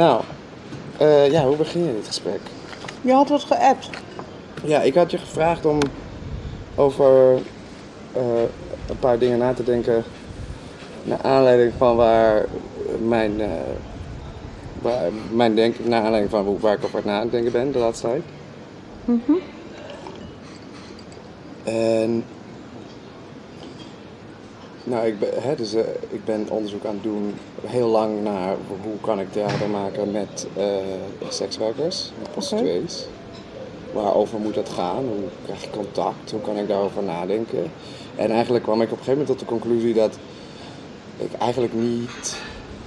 Nou, eh, ja, hoe begin je dit gesprek? Je had wat geappt. Ja, ik had je gevraagd om over eh, een paar dingen na te denken. Naar aanleiding van waar mijn, eh waar mijn denk, naar aanleiding van hoe- waar ik over aan het nadenken ben de laatste tijd. En. Nou, ik ben, hè, dus, eh, ik ben onderzoek aan het doen heel lang naar hoe kan ik theater maken met eh, sekswerkers, met prostituees. Waarover moet dat gaan? Hoe krijg je contact? Hoe kan ik daarover nadenken? En eigenlijk kwam ik op een gegeven moment tot de conclusie dat ik eigenlijk niet.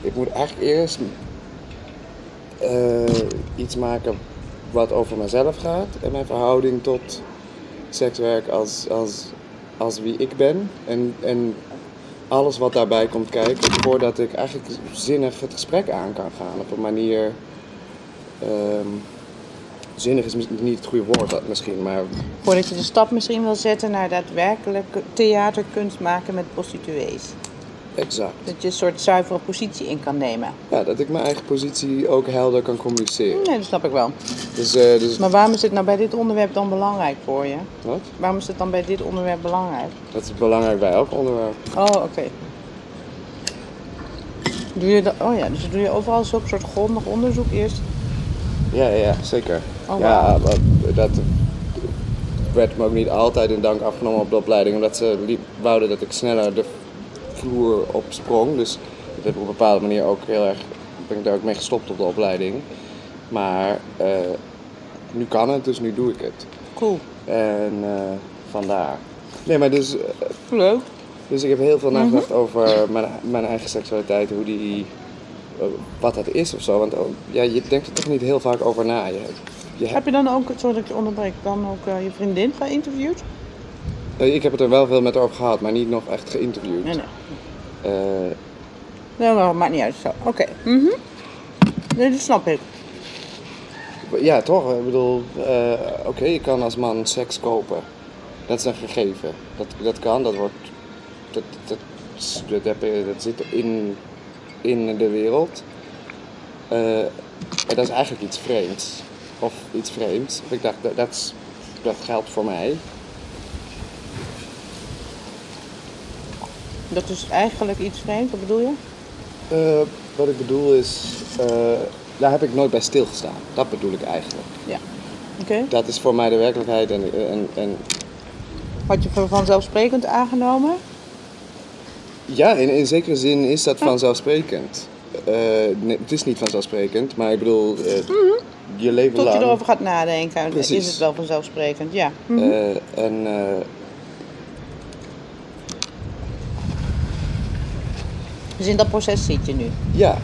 Ik moet eigenlijk eerst eh, iets maken wat over mezelf gaat en mijn verhouding tot sekswerk als, als, als wie ik ben. En, en alles wat daarbij komt kijken voordat ik eigenlijk zinnig het gesprek aan kan gaan. Op een manier. ehm, zinnig is niet het goede woord misschien, maar Voordat je de stap misschien wil zetten naar daadwerkelijk theaterkunst maken met prostituees. Exact. Dat je een soort zuivere positie in kan nemen. Ja, dat ik mijn eigen positie ook helder kan communiceren. Nee, dat snap ik wel. Dus, eh, dus Maar waarom is dit nou bij dit onderwerp dan belangrijk voor je? wat? Waarom is het dan bij dit onderwerp belangrijk? Dat is belangrijk bij elk onderwerp. Oh, oké. Doe je dat? Oh ja, dus doe je overal zo'n soort grondig onderzoek eerst? Ja, ja, zeker. Oh, ja, dat, dat werd me ook niet altijd in dank afgenomen op de opleiding, omdat ze liep, wouden dat ik sneller de vloer op sprong. Dus dat heb ik op een bepaalde manier ook heel erg, ben ik daar ook mee gestopt op de opleiding. Maar eh, nu kan het, dus nu doe ik het. Cool. En eh, vandaar. Nee, maar dus, eh, Leuk. dus ik heb heel veel nagedacht over mijn, mijn eigen seksualiteit, hoe die, eh, wat dat is of zo. Want oh, ja, je denkt er toch niet heel vaak over na. Je, je Heb je dan ook, sorry dat ik je onderbreek, dan ook eh, je vriendin geïnterviewd? Eh, Ik heb het er wel veel met haar over gehad, maar niet nog echt geïnterviewd. Nee, nee. Eh, Nee, maar maakt niet uit. Zo. Oké. Mhm. Nee, snap ik. ja, toch? Ik bedoel, eh, oké, je kan als man seks kopen. Dat is een gegeven. Dat, dat kan, dat wordt. Dat, dat, dat, zit in, in de wereld. Eh, en dat is eigenlijk iets vreemds. Of iets vreemds. Ik dacht, dat, dat geldt voor mij. Dat is eigenlijk iets vreemds, wat bedoel je? Eh, wat ik bedoel is, eh, daar heb ik nooit bij stilgestaan. Dat bedoel ik eigenlijk. Ja. Oké. Dat is voor mij de werkelijkheid en, en, en Had je vanzelfsprekend aangenomen? ja, in, in zekere zin is dat vanzelfsprekend. Eh, nee, het is niet vanzelfsprekend, maar ik bedoel, eh, je leven Tot je lang. erover gaat nadenken, Precies. is het wel vanzelfsprekend, ja. Eh, en Dus in dat proces zit je nu. ja.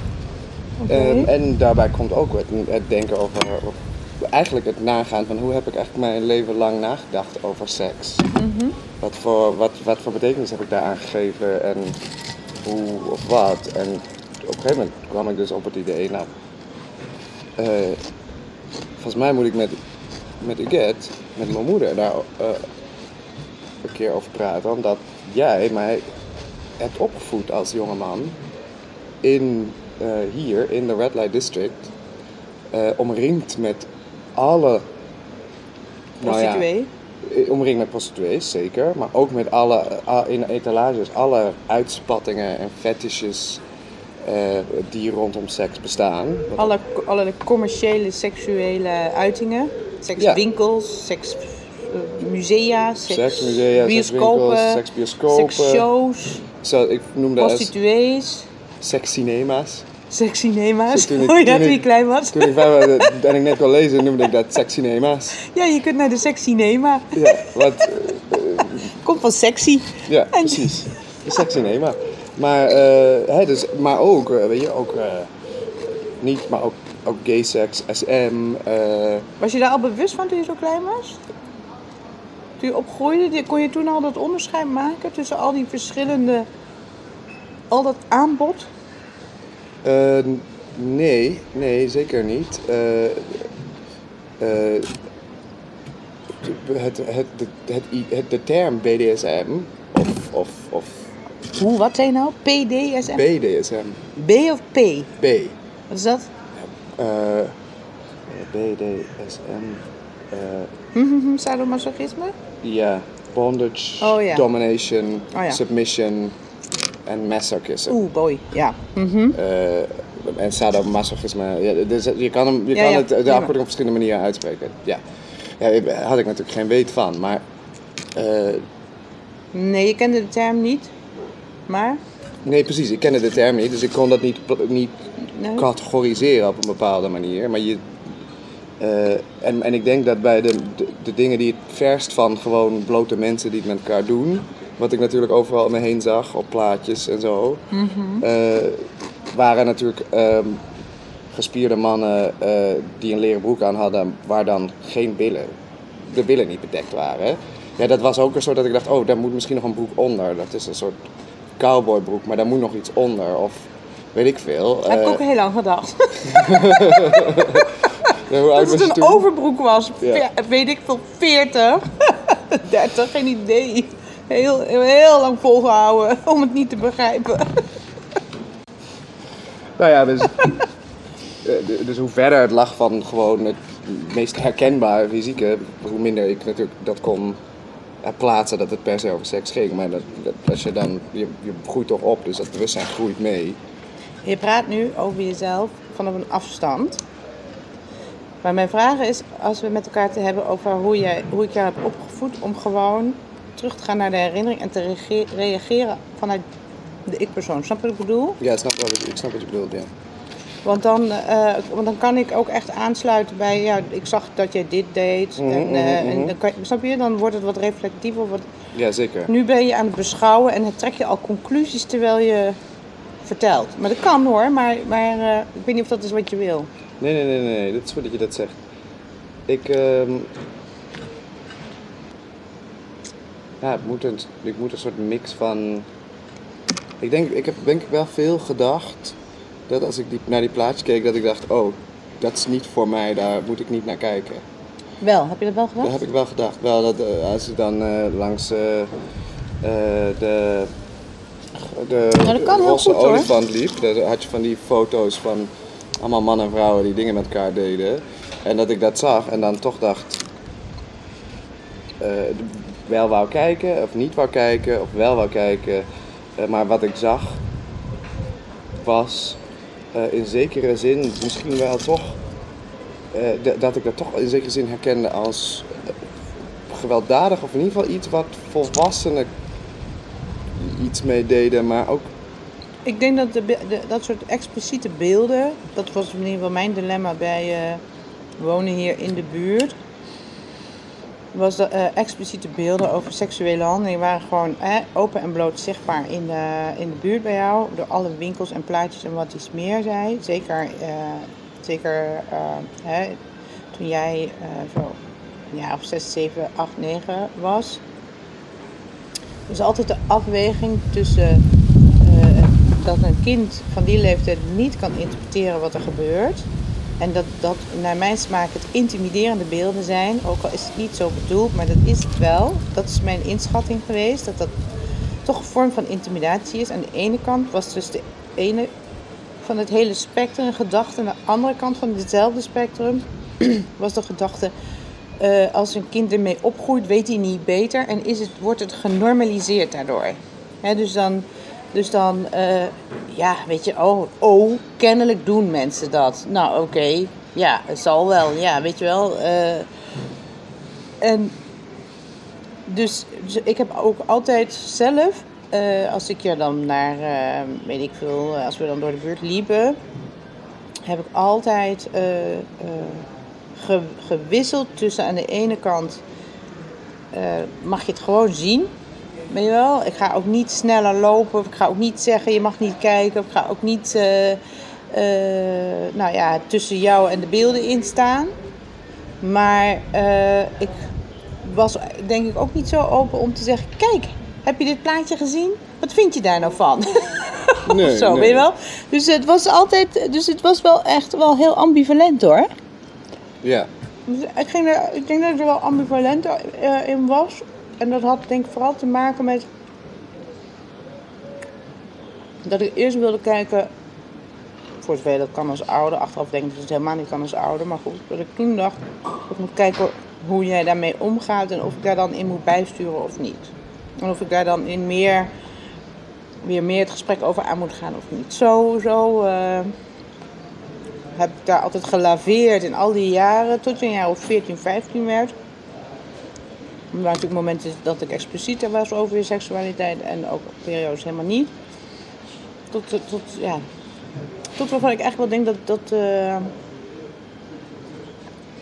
Ehm, en daarbij komt ook het, het denken over, eigenlijk het nagaan van hoe heb ik eigenlijk mijn leven lang nagedacht over seks. Wat, voor, wat, wat voor betekenis heb ik daaraan gegeven en hoe of wat. En op een gegeven moment kwam ik dus op het idee, nou, eh, volgens mij moet ik met, met Uget, met mijn moeder, daar eh, een keer over praten. Omdat jij mij hebt opgevoed als jongeman in, eh, hier in de Red Light District, eh, omringd met alle. nou ja, Prostituee? eh, omringd met prostituees, zeker. Maar ook met alle, in etalages, alle uitspattingen en fetishes die rondom seks bestaan. Alle, alle commerciële seksuele uitingen. Sekswinkels, seksmusea, seks, Seksmusea, bioscopen, sekswinkels, seksbioscopen. seksshows, Zo, ik noemde prostituees, sekscinema's. sekscinema's. Toen ik- Hoor je toen je klein was? Toen ik en ik net kon lezen, noemde ik dat sekscinema's. Ja, je kunt naar de sekscinema. Ja, wat, eh, Komt van sexy. Ja, En- precies. De sekscinema. Maar, eh, hè, dus, maar ook, eh, weet je, ook eh, niet, maar ook, ook gay seks, SM. eh, Was je daar al bewust van toen je zo klein was? Toen je opgroeide, die- kon je toen al dat onderscheid maken tussen al die verschillende, al dat aanbod? eh, nee, nee, zeker niet. Eh, eh, het, het, het, de term BDSM, of, of, of Hoe, wat zei je nou? PDSM? BDSM, B of P? B, Wat is dat? BDSM. eh, Mhm, Sadomasochisme? Ja, bondage, Oh, domination, Oh, submission en masochism. Oeh, boy, ja. Mhm. Eh, en sadomasochisme. Ja, dus je kan, hem, je Ja, kan ja, het, de afkorting op verschillende manieren uitspreken. Ja. ja, daar had ik natuurlijk geen weet van. Maar eh, Nee, je kende de term niet. Maar? nee, precies. Ik kende de term niet. Dus ik kon dat niet, niet Nee. categoriseren op een bepaalde manier. Maar je, eh, en, en ik denk dat bij de, de, de dingen die het verst van gewoon blote mensen die het met elkaar doen, wat ik natuurlijk overal om me heen zag op plaatjes en zo, eh, waren natuurlijk ehm, gespierde mannen eh, die een leren broek aan hadden, waar dan geen billen, de billen niet bedekt waren. Ja, dat was ook een soort dat ik dacht, oh, daar moet misschien nog een broek onder. Dat is een soort cowboybroek, maar daar moet nog iets onder. Of weet ik veel. Heb ik ook heel lang gedacht. ja, hoe oud Dat was het een toen? overbroek was. Ja. Weet ik veel, 40. 30, geen idee. Heel, heel lang volgehouden om het niet te begrijpen. Nou ja, dus, eh, dus hoe verder het lag van gewoon het meest herkenbare fysieke, hoe minder ik natuurlijk dat kon eh, plaatsen dat het per se over seks ging. Maar dat, dat, als je dan, je, je groeit toch op, dus dat bewustzijn groeit mee. Je praat nu over jezelf vanaf een afstand. Maar mijn vraag is, als we met elkaar te hebben over hoe, jij, hoe ik jou heb opgevoed, om gewoon terug te gaan naar de herinnering en te reage- reageren vanuit de ik-persoon. Snap je wat ik bedoel? Ja, ik snap, wat, ik snap wat je bedoelt, ja. Want dan, eh, want dan kan ik ook echt aansluiten bij, ja, ik zag dat jij dit deed. Mhm, en, eh, mhm, en mhm. dan kan, snap je? Dan wordt het wat reflectiever. Wat, Ja, zeker. nu ben je aan het beschouwen en dan trek je al conclusies terwijl je vertelt. Maar dat kan hoor, maar, maar eh, ik weet niet of dat is wat je wil. Nee, nee, nee, nee, dat is goed dat je dat zegt. Ik, ehm ja, het moet een, ik moet een soort mix van. Ik denk, ik heb denk ik wel veel gedacht dat als ik die, naar die plaatjes keek, dat ik dacht, oh, dat is niet voor mij, daar moet ik niet naar kijken. Wel, heb je dat wel Dat gedacht? heb ik wel gedacht. Wel dat eh, als ik dan eh, langs eh, de, de Nou, dat kan heel rosse goed, hoor. olifant liep, dan had je van die foto's van allemaal mannen en vrouwen die dingen met elkaar deden. En dat ik dat zag en dan toch dacht, eh, wel wou kijken of niet wou kijken of wel wou kijken. Eh, maar wat ik zag was eh, in zekere zin misschien wel toch dat ik dat toch in zekere zin herkende als gewelddadig of in ieder geval iets wat volwassenen iets mee deden, maar ook Ik denk dat de, dat soort expliciete beelden, dat was in ieder geval mijn dilemma bij eh, wonen hier in de buurt. Was dat eh, expliciete beelden over seksuele handelingen waren gewoon open en bloot zichtbaar in de, in de buurt bij jou. Door alle winkels en plaatjes en wat iets meer zei. Zeker, eh, zeker hè, toen jij zo ja, of 6, 7, 8, 9 was. Dus altijd de afweging tussen dat een kind van die leeftijd niet kan interpreteren wat er gebeurt. En dat dat naar mijn smaak het intimiderende beelden zijn. Ook al is het niet zo bedoeld, maar dat is het wel. Dat is mijn inschatting geweest. Dat dat toch een vorm van intimidatie is. Aan de ene kant was dus de ene van het hele spectrum een gedachte. Aan de andere kant van hetzelfde spectrum was de gedachte... eh, als een kind ermee opgroeit, weet hij niet beter en is het, wordt het genormaliseerd daardoor. Hè, dus dan, dus dan eh, ja, weet je, oh, oh, kennelijk doen mensen dat. Nou, oké, ja, het zal wel, ja, weet je wel. eh. en dus, dus ik heb ook altijd zelf, eh, als ik je dan naar, weet ik veel, als we dan door de buurt liepen, heb ik altijd ge- gewisseld tussen aan de ene kant mag je het gewoon zien. Weet je wel? Ik ga ook niet sneller lopen. Of ik ga ook niet zeggen je mag niet kijken. Of ik ga ook niet eh, eh, nou ja, tussen jou en de beelden instaan. Maar eh, ik was denk ik ook niet zo open om te zeggen... Kijk, heb je dit plaatje gezien? Wat vind je daar nou van? nee, of zo, nee. weet je wel? Dus het was altijd... Dus het was wel echt wel heel ambivalent hoor. Ja, Dus ik, ging er, ik denk dat ik er wel ambivalent in was. En dat had denk ik vooral te maken met... Dat ik eerst wilde kijken voor zover dat kan als ouder. Achteraf denk ik dat het helemaal niet kan als ouder. Maar goed, dat ik toen dacht, ik moet kijken hoe jij daarmee omgaat en of ik daar dan in moet bijsturen of niet. En of ik daar dan in meer, weer meer het gesprek over aan moet gaan of niet. Zo, zo eh, heb ik daar altijd gelaveerd in al die jaren, tot je een jaar of 14, 15 werd. Er waren natuurlijk momenten dat ik explicieter was over je seksualiteit en ook periodes helemaal niet. Tot, tot, ja, tot waarvan ik echt wel denk dat dat. eh,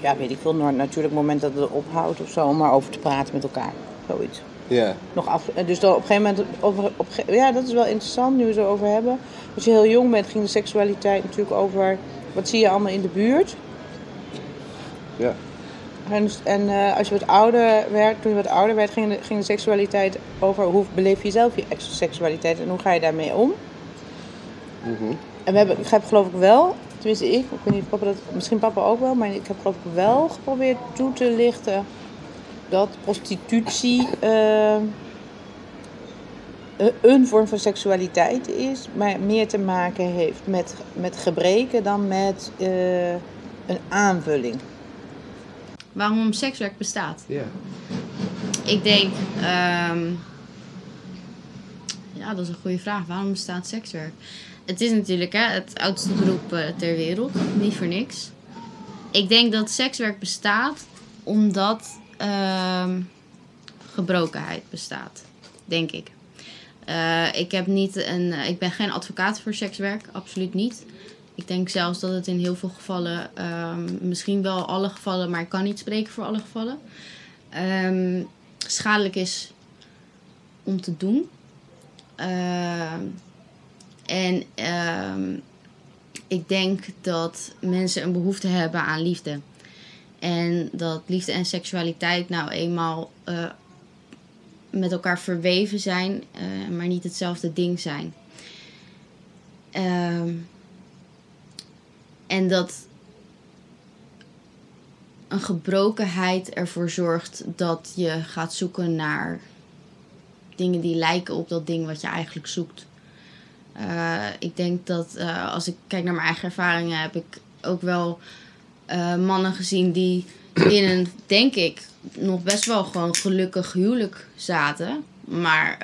ja, weet ik veel, nou, natuurlijk moment dat het ophoudt of zo, om maar over te praten met elkaar. Zoiets. Ja. Nog af, eh, dus dan op een gegeven moment, over, op, ja, dat is wel interessant nu we het erover hebben. Als je heel jong bent, ging de seksualiteit natuurlijk over wat zie je allemaal in de buurt. Ja. En, en eh, als je wat ouder werd, toen je wat ouder werd, ging de, ging de seksualiteit over hoe beleef je zelf je seksualiteit en hoe ga je daarmee om. Mhm. En we hebben, ik heb geloof ik wel, tenminste ik, ik weet niet of papa dat, misschien papa ook wel, maar ik heb geloof ik wel geprobeerd toe te lichten dat prostitutie eh, een- een vorm van seksualiteit is, maar meer te maken heeft met, met gebreken dan met eh, een aanvulling. Waarom sekswerk bestaat? Ja. Ik denk, ehm, ja, dat is een goede vraag. Waarom bestaat sekswerk? Het is natuurlijk hè, het oudste beroep eh, ter wereld, niet voor niks. Ik denk dat sekswerk bestaat omdat ehm, gebrokenheid bestaat, denk ik. Eh, ik, heb niet een, eh, ik ben geen advocaat voor sekswerk, absoluut niet. Ik denk zelfs dat het in heel veel gevallen, ehm, misschien wel alle gevallen, maar ik kan niet spreken voor alle gevallen, ehm, schadelijk is om te doen. Ehm, en ik denk dat mensen een behoefte hebben aan liefde. En dat liefde en seksualiteit nou eenmaal eh, met elkaar verweven zijn, eh, maar niet hetzelfde ding zijn. Ehm, en dat een gebrokenheid ervoor zorgt dat je gaat zoeken naar dingen die lijken op dat ding wat je eigenlijk zoekt. Eh, ik denk dat eh, als ik kijk naar mijn eigen ervaringen, heb ik ook wel eh, mannen gezien die in een, denk ik, nog best wel gewoon gelukkig huwelijk zaten. Maar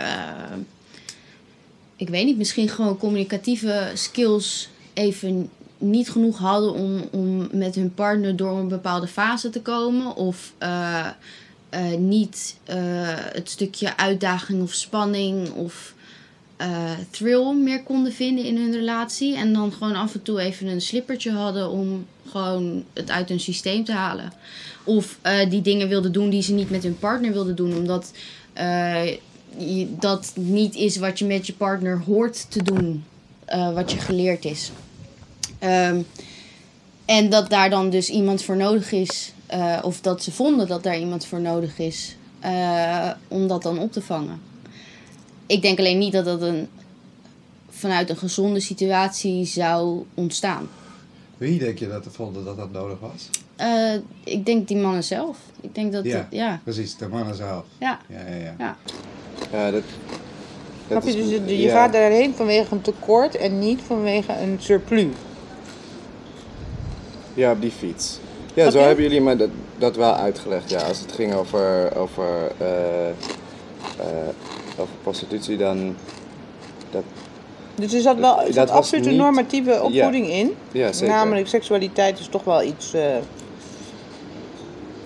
ik weet niet, misschien gewoon communicatieve skills even niet genoeg hadden om, om met hun partner door een bepaalde fase te komen. Of eh, eh, niet eh, het stukje uitdaging of spanning of thrill meer konden vinden in hun relatie. En dan gewoon af en toe even een slippertje hadden om gewoon het uit hun systeem te halen. Of die dingen wilden doen die ze niet met hun partner wilden doen. Omdat dat niet is wat je met je partner hoort te doen. wat je geleerd is. Ehm, en dat daar dan dus iemand voor nodig is. eh, of dat ze vonden dat daar iemand voor nodig is. eh, om dat dan op te vangen. Ik denk alleen niet dat dat een, vanuit een gezonde situatie zou ontstaan. Wie denk je dat vonden dat dat nodig was? Eh, ik denk die mannen zelf. Ik denk dat Ja. het- ja, Precies, de mannen zelf. ja, Ja, ja, ja. ja. Ja, dat... Snap dat je? Dus je je ja. gaat daarheen vanwege een tekort en niet vanwege een surplus. Ja, op die fiets. Ja, zo hebben jullie me dat, dat wel uitgelegd. Ja, als het ging over, over, eh, eh, over prostitutie, dan... Dat, Dus er zat wel er Dat absoluut een normatieve opvoeding in. ja, zeker. Namelijk seksualiteit is toch wel iets eh,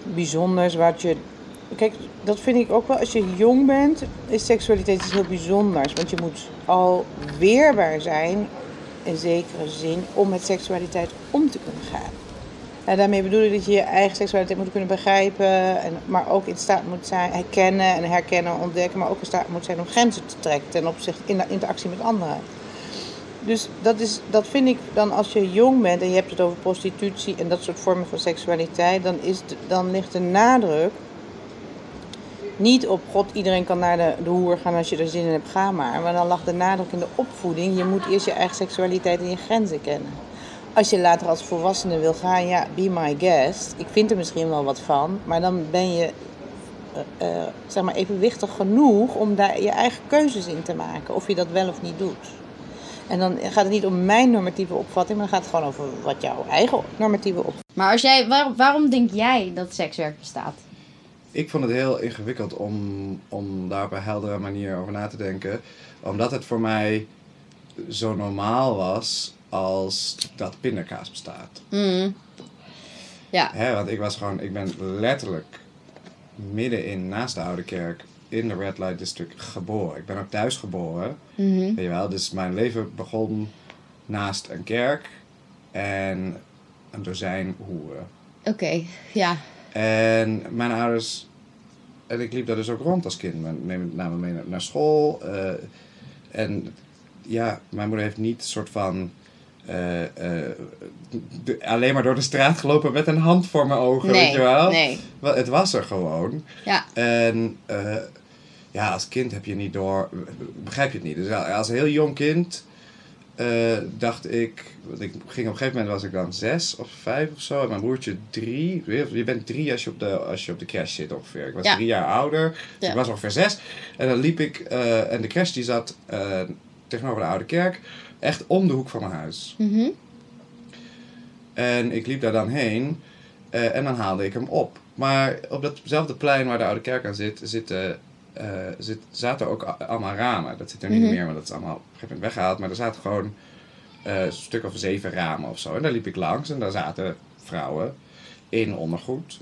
bijzonders wat je... Kijk, dat vind ik ook wel. Als je jong bent, is seksualiteit iets heel bijzonders. Want je moet al weerbaar zijn, in zekere zin, om met seksualiteit om te kunnen gaan. En daarmee bedoel ik dat je je eigen seksualiteit moet kunnen begrijpen, en, maar ook in staat moet zijn herkennen en herkennen, ontdekken, maar ook in staat moet zijn om grenzen te trekken ten opzichte in de interactie met anderen. Dus dat, is, dat vind ik dan als je jong bent en je hebt het over prostitutie en dat soort vormen van seksualiteit, dan, is dan ligt de nadruk niet op God, iedereen kan naar de, de hoer gaan als je er zin in hebt, ga maar. Maar dan lag de nadruk in de opvoeding, je moet eerst je eigen seksualiteit en je grenzen kennen. Als je later als volwassene wil gaan, ja, be my guest. Ik vind er misschien wel wat van, maar dan ben je eh, eh, zeg maar evenwichtig genoeg om daar je eigen keuzes in te maken. Of je dat wel of niet doet. En dan gaat het niet om mijn normatieve opvatting, maar dan gaat het gewoon over wat jouw eigen normatieve opvatting Maar als jij, waar- waarom denk jij dat sekswerk bestaat? Ik vond het heel ingewikkeld om, om daar op een heldere manier over na te denken. Omdat het voor mij zo normaal was als dat pindakaas bestaat. Mm. Ja. Hè, want ik was gewoon, ik ben letterlijk middenin, naast de Oude Kerk, in de Red Light District geboren. Ik ben ook thuis geboren, Mhm. weet je wel. Dus mijn leven begon naast een kerk en een dozijn hoeren. Oké, ja. En mijn ouders, en ik liep daar dus ook rond als kind. Men neem- me mee naar, naar school. eh, en ja, mijn moeder heeft niet een soort van. eh, eh, de- alleen maar door de straat gelopen met een hand voor mijn ogen, weet Nee, je wel? nee. Wel, Het was er gewoon. Ja. En ja, als kind heb je niet door, begrijp je het niet. Dus als heel jong kind eh, dacht ik, want ik ging op een gegeven moment was ik dan zes of vijf of zo. En mijn broertje drie. Je bent drie als je op de, als je op de crash zit ongeveer. Ik was Ja. drie jaar ouder. Dus Ja. ik was ongeveer zes. En dan liep ik, eh, en de crash die zat eh, tegenover de oude kerk. Echt om de hoek van mijn huis. Mhm. En ik liep daar dan heen en dan haalde ik hem op. Maar op datzelfde plein waar de oude kerk aan zit, zitten, zit, zaten ook allemaal ramen. Dat zit er niet Mhm. meer, want dat is allemaal op een gegeven moment weggehaald. Maar er zaten gewoon eh, een stuk of zeven ramen of zo. En daar liep ik langs en daar zaten vrouwen in ondergoed.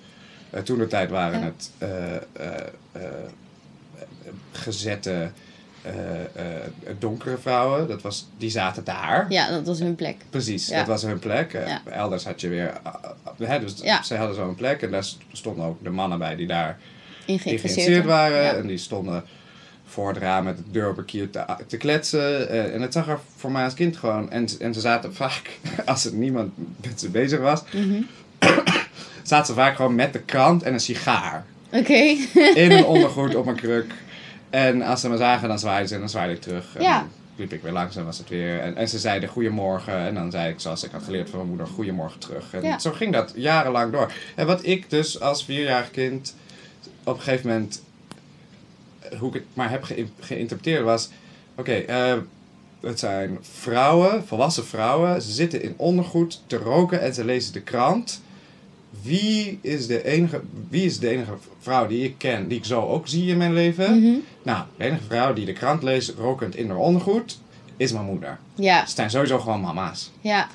Eh, toen de tijd waren Ja. het eh, eh, eh, gezette eh, eh, donkere vrouwen. Dat was, die zaten daar. Ja, dat was hun plek. Precies, Ja. dat was hun plek. Eh, Ja. Elders had je weer... uh, uh, hè, dus Ja. zij hadden zo'n plek en daar stonden ook de mannen bij die daar In geïnteresseerd waren. Ja. En die stonden voor het raam met de deur op een kier te, te kletsen. Eh, en het zag er voor mij als kind gewoon... En, en ze zaten vaak, als er niemand met ze bezig was... Mhm. zaten ze vaak gewoon met de krant en een sigaar. Oké. In een ondergoed op een kruk. En als ze me zagen, dan zwaaiden ze en dan zwaaide ik terug. En Ja. dan liep ik weer langs en was het weer. En, en ze zeiden goedemorgen. En dan zei ik, zoals ik had geleerd van mijn moeder, goedemorgen terug. En Ja. zo ging dat jarenlang door. En wat ik dus als vierjarig kind op een gegeven moment, eh, hoe ik het maar heb ge- geïnterpreteerd was... Oké, eh, het zijn vrouwen, volwassen vrouwen. Ze zitten in ondergoed te roken en ze lezen de krant. Wie is de enige, wie is de enige vrouw die ik ken, die ik zo ook zie in mijn leven? Mhm. Nou, de enige vrouw die de krant leest, rokend in haar ondergoed, is mijn moeder. Ja, Ze zijn sowieso gewoon mama's. ja.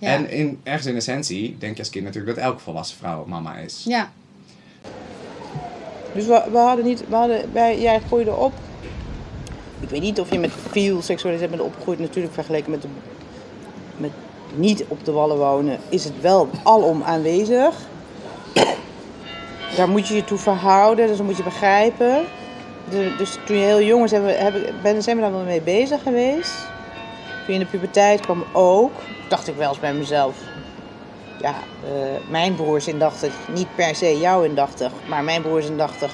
Ja. En in, ergens in essentie denk je als kind natuurlijk dat elke volwassen vrouw mama is. ja. Dus we, hadden niet, we hadden, jij groeide op. Ik weet niet of je met veel seksualiteit bent opgegroeid. Natuurlijk vergeleken met, met niet op de wallen wonen, is het wel alom aanwezig. Daar moet je je toe verhouden, dus dat moet je begrijpen. Dus toen je heel jong was, hebben, zijn we daar wel mee bezig geweest. Toen je in de puberteit kwam ook, dacht ik wel eens bij mezelf. Ja, eh, mijn broers indachtig, niet per se jou indachtig, maar mijn broers indachtig.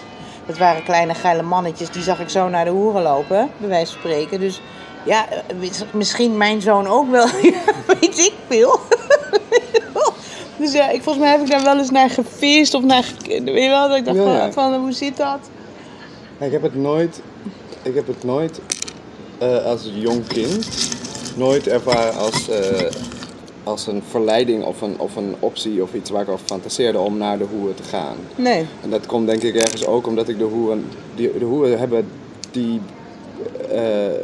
Dat waren kleine geile mannetjes, die zag ik zo naar de hoeren lopen, bij wijze van spreken. Dus ja, mis- misschien mijn zoon ook wel, weet ik veel. dus ja, ik, volgens mij heb ik daar wel eens naar gefeest of naar. Weet je wel, dat ik dacht Ja, van, ja. van, hoe zit dat? Ik heb het nooit, ik heb het nooit eh, als jong kind nooit ervaren als, eh, als een verleiding of een, of een optie of iets waar ik over fantaseerde om naar de hoeren te gaan. Nee. En dat komt denk ik ergens ook omdat ik de hoeren, die, de hoeren hebben die, eh, eh,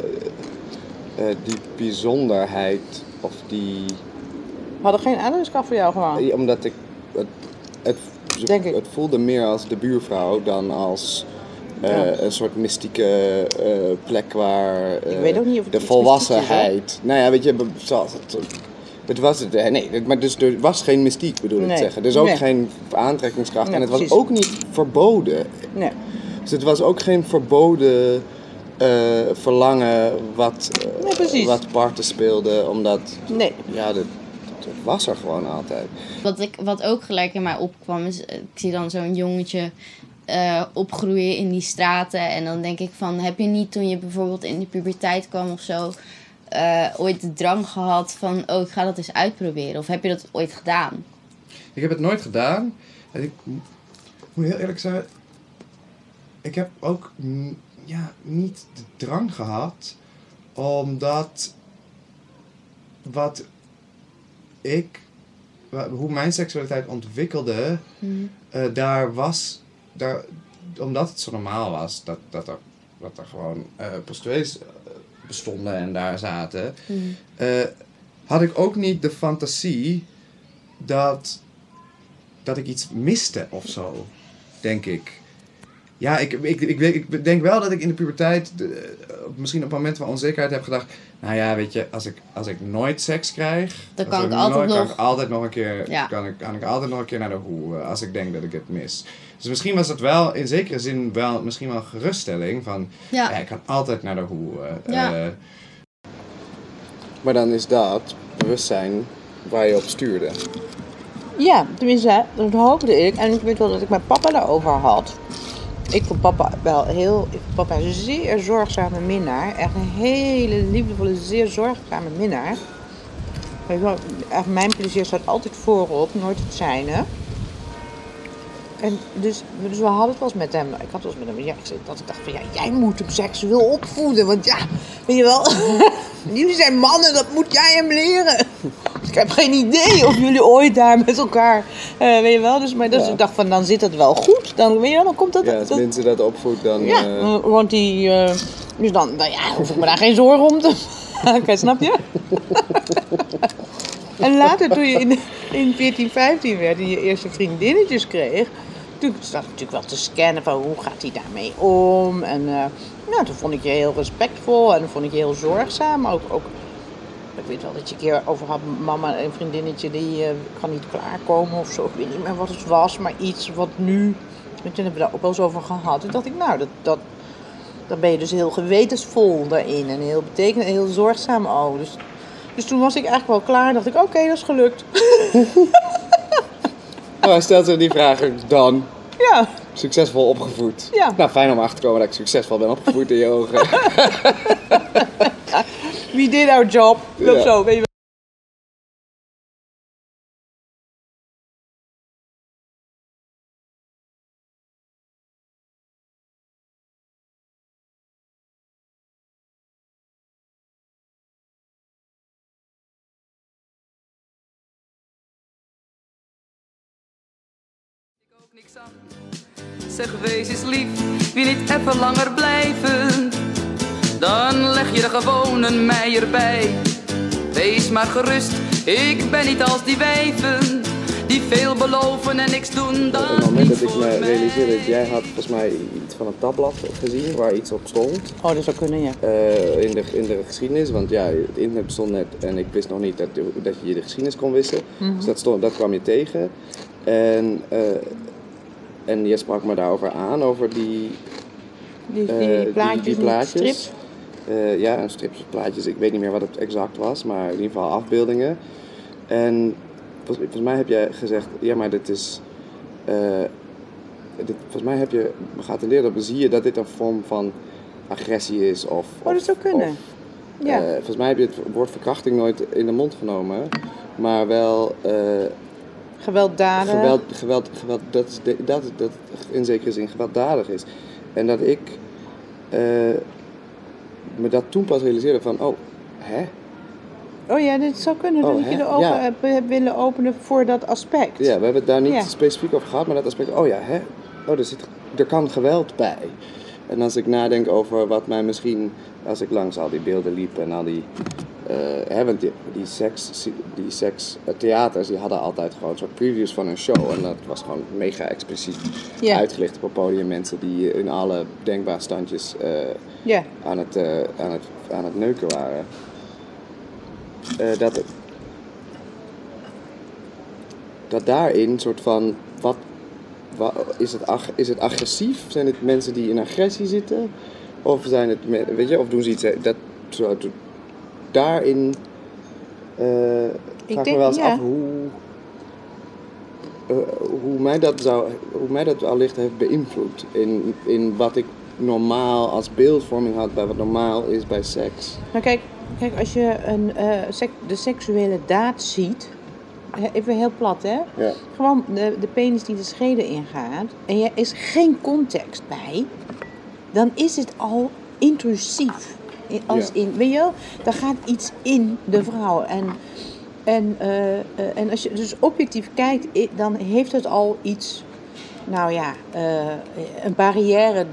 die bijzonderheid of die, We hadden geen aderskap voor jou gewoon. omdat ik, het, het, Denk ik. het voelde meer als de buurvrouw dan als eh, Ja. een soort mystieke plek waar eh, weet ook niet of het de volwassenheid. Nou ja, weet je, zoals het. Het was het, eh, nee, het- maar dus er was geen mystiek bedoel ik Nee. te zeggen. Dus ook Nee. geen aantrekkingskracht. Nee, en het was ook niet verboden. Nee. Dus het was ook geen verboden eh, verlangen wat, eh, Nee, precies. wat parten speelde. Omdat, Nee. ja, dat, dat was er gewoon altijd. Wat, ik, wat ook gelijk in mij opkwam is, ik zie dan zo'n jongetje eh, opgroeien in die straten. En dan denk ik van, heb je niet toen je bijvoorbeeld in de puberteit kwam of zo, eh, ooit de drang gehad van, oh ik ga dat eens uitproberen? Of heb je dat ooit gedaan? Ik heb het nooit gedaan. En ik moet heel eerlijk zijn. Ik heb ook ja, niet de drang gehad. Omdat wat ik, hoe mijn seksualiteit ontwikkelde, Mhm. eh, daar was, daar, omdat het zo normaal was dat, dat, er, dat er gewoon eh prostituees eh, bestonden en daar zaten, Mhm. eh, had ik ook niet de fantasie dat, dat ik iets miste of zo, denk ik. Ja, ik, ik, ik, weet- ik denk wel dat ik in de puberteit de- eh, misschien op momenten van onzekerheid heb gedacht... Nou ja, weet je, als ik, als ik nooit seks krijg... Dan kan ik ik altijd nooit- kan nog- ik altijd nog een keer, Ja. kan ik, kan ik altijd nog een keer naar de hoe als ik denk dat ik het mis. Dus misschien was dat wel in zekere zin wel misschien wel geruststelling van... Ja, Ja, ik kan altijd naar de hoe. eh, Ja. eh, Maar dan is dat bewustzijn waar je op stuurde. Ja, tenminste, dat hoopde ik. En ik weet wel dat ik mijn papa daarover had. Ik vond papa wel heel, ik vond papa een zeer zorgzame minnaar. Echt een hele liefdevolle, zeer zorgzame minnaar. Echt mijn plezier staat altijd voorop, nooit het zijne. En dus, dus we hadden het wel eens met hem. Ik had het wel eens met hem. Ja, ik zei dat ik dacht van ja, jij moet hem seksueel opvoeden. Want ja, weet je wel, jullie zijn mannen, dat moet jij hem leren. Dus ik heb geen idee of jullie ooit daar met elkaar, eh, weet je wel. Dus, maar dus Ja. ik dacht van dan zit het wel goed. Dan, weet je wel, dan komt dat. Ja, als dat- mensen dat opvoedt, dan... ja, eh, want die, eh, dus dan, ja, hoef ik me daar geen zorgen om te maken, snap je? en later, toen je in, in 14, 15 werd en je eerste vriendinnetjes kreeg, toen zat ik natuurlijk wel te scannen van hoe gaat hij daarmee om. En eh, nou, toen vond ik je heel respectvol en vond ik je heel zorgzaam. Ook, ook, ik weet wel dat je een keer over had, mama en vriendinnetje die eh, kan niet klaarkomen of zo. Ik weet niet meer wat het was, maar iets wat nu. En toen hebben we daar ook wel eens over gehad. Toen dacht ik, nou, dat, dat, dan ben je dus heel gewetensvol daarin. En heel betekend en heel zorgzaam ook. Dus, dus toen was ik eigenlijk wel klaar. dacht ik, oké, dat is gelukt. Hij stelt zich die vragen dan. Ja, Succesvol opgevoed. Ja. Nou, fijn om achter te komen dat ik succesvol ben opgevoed in je ogen. we did our job. Ja. Of zo, weet je ook niks aan. Zeg, wees eens lief, wie niet even langer blijven? Dan leg je er gewoon een meier bij. Wees maar gerust, ik ben niet als die wijven. Die veel beloven en niks doen Op dan het moment dat ik me mij. realiseerde dat jij had volgens mij iets van een tabblad gezien waar iets op stond. Oh, dat zou kunnen, ja. eh, in, de, in de geschiedenis. Want ja, het internet bestond net en ik wist nog niet dat, dat je de geschiedenis kon wissen. Mhm. Dus dat, stond, dat kwam je tegen. En, eh, en je sprak me daarover aan, over die, Die, die eh, die- plaatjes, die, die plaatjes. strip. Eh, ja, een strips, plaatjes. Ik weet niet meer wat het exact was, maar in ieder geval afbeeldingen. En volgens, volgens mij heb jij gezegd, ja, maar dit is. eh, dit, volgens mij heb je geattendeerd op, zie je dat dit een vorm van agressie is? Of, Oh, dat zou kunnen. of, Ja. volgens mij heb je het woord verkrachting nooit in de mond genomen, maar wel Gewelddadig. geweld, geweld, geweld dat, is de- dat, dat in zekere zin gewelddadig is. En dat ik eh, me dat toen pas realiseerde van, oh, hè? Oh ja, dit zou kunnen. Oh, dat hè? je de ogen Ja. hebt, hebt willen openen voor dat aspect. Ja, we hebben het daar niet Ja. specifiek over gehad, maar dat aspect, oh ja, hè? Oh, er, zit, er kan geweld bij. En als ik nadenk over wat mij misschien, als ik langs al die beelden liep en al die, hè, want die, die seks, die seks eh, theaters, die hadden altijd gewoon soort previews van hun show. En dat was gewoon mega expliciet uitgelicht op het podium. Mensen die in alle denkbare standjes eh, aan, het, eh, aan, het, aan het neuken waren. Eh, dat, dat daarin een soort van, wat, wa- is, het ag- is het agressief? Zijn het mensen die in agressie zitten? Of zijn het, weet je, of doen ze iets, eh, dat, daarin, eh vraag me denk- wel eens ja. af hoe, eh, hoe, mij dat zou, hoe mij dat wellicht heeft beïnvloed in, in wat ik normaal als beeldvorming had bij wat normaal is bij seks. Nou kijk, kijk als je een, eh, sek- de seksuele daad ziet, even heel plat hè, Ja. gewoon de, de penis die de schede ingaat en er is geen context bij, dan is het al intrusief. Als Ja. in, weet je wel, daar gaat iets in de vrouw. En, en, eh, eh, en als je dus objectief kijkt, dan heeft het al iets, nou ja, eh, een barrière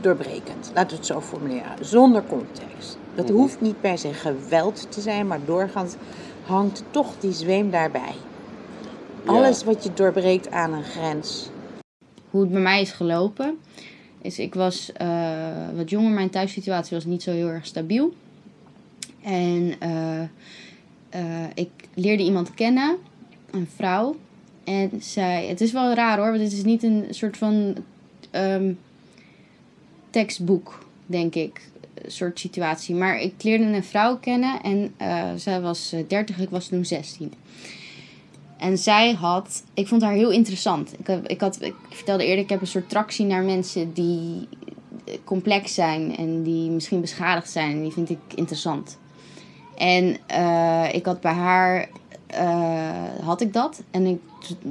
doorbrekend. Laten we het zo formuleren, zonder context. Dat Mhm. hoeft niet per se geweld te zijn, maar doorgaans hangt toch die zweem daarbij. Ja. Alles wat je doorbreekt aan een grens. hoe het bij mij is gelopen. Is ik was eh, wat jonger, mijn thuissituatie was niet zo heel erg stabiel. En eh, eh, ik leerde iemand kennen, een vrouw. En zij, het is wel raar hoor, want het is niet een soort van ehm, tekstboek, denk ik. Soort situatie. Maar ik leerde een vrouw kennen en zij was eh, 30, ik was toen 16. En zij had, ik vond haar heel interessant. Ik, heb- ik, had, ik vertelde eerder, ik heb een soort tractie naar mensen die eh, complex zijn en die misschien beschadigd zijn. En die vind ik interessant. En eh, ik had bij haar, eh, had ik dat. En ik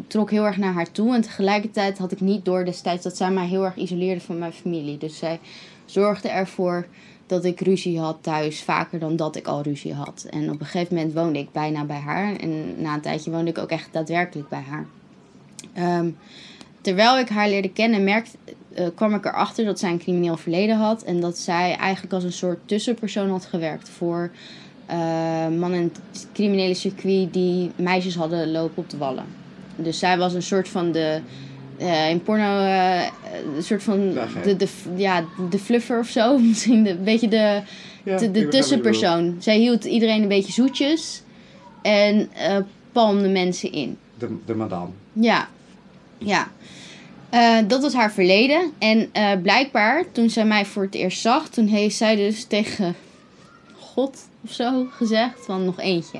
trok heel erg naar haar toe. En tegelijkertijd had ik niet door destijds dat zij mij heel erg isoleerde van mijn familie. Dus zij zorgde ervoor dat ik ruzie had thuis, vaker dan dat ik al ruzie had. En op een gegeven moment woonde ik bijna bij haar. En na een tijdje woonde ik ook echt daadwerkelijk bij haar. Ehm, terwijl ik haar leerde kennen, merkte, eh, kwam ik erachter dat zij een crimineel verleden had. En dat zij eigenlijk als een soort tussenpersoon had gewerkt voor eh, mannen in het criminele circuit die meisjes hadden lopen op de wallen. Dus zij was een soort van de. Eh, in porno, eh, een soort van Dag, de, de, ja, de fluffer of zo. Misschien de, een beetje de, Ja, de, tussenpersoon. Zij hield iedereen een beetje zoetjes en eh palmde mensen in. De, de madame. Ja, ja. Dat was haar verleden. En blijkbaar, toen zij mij voor het eerst zag, toen heeft zij dus tegen God of zo gezegd van nog eentje.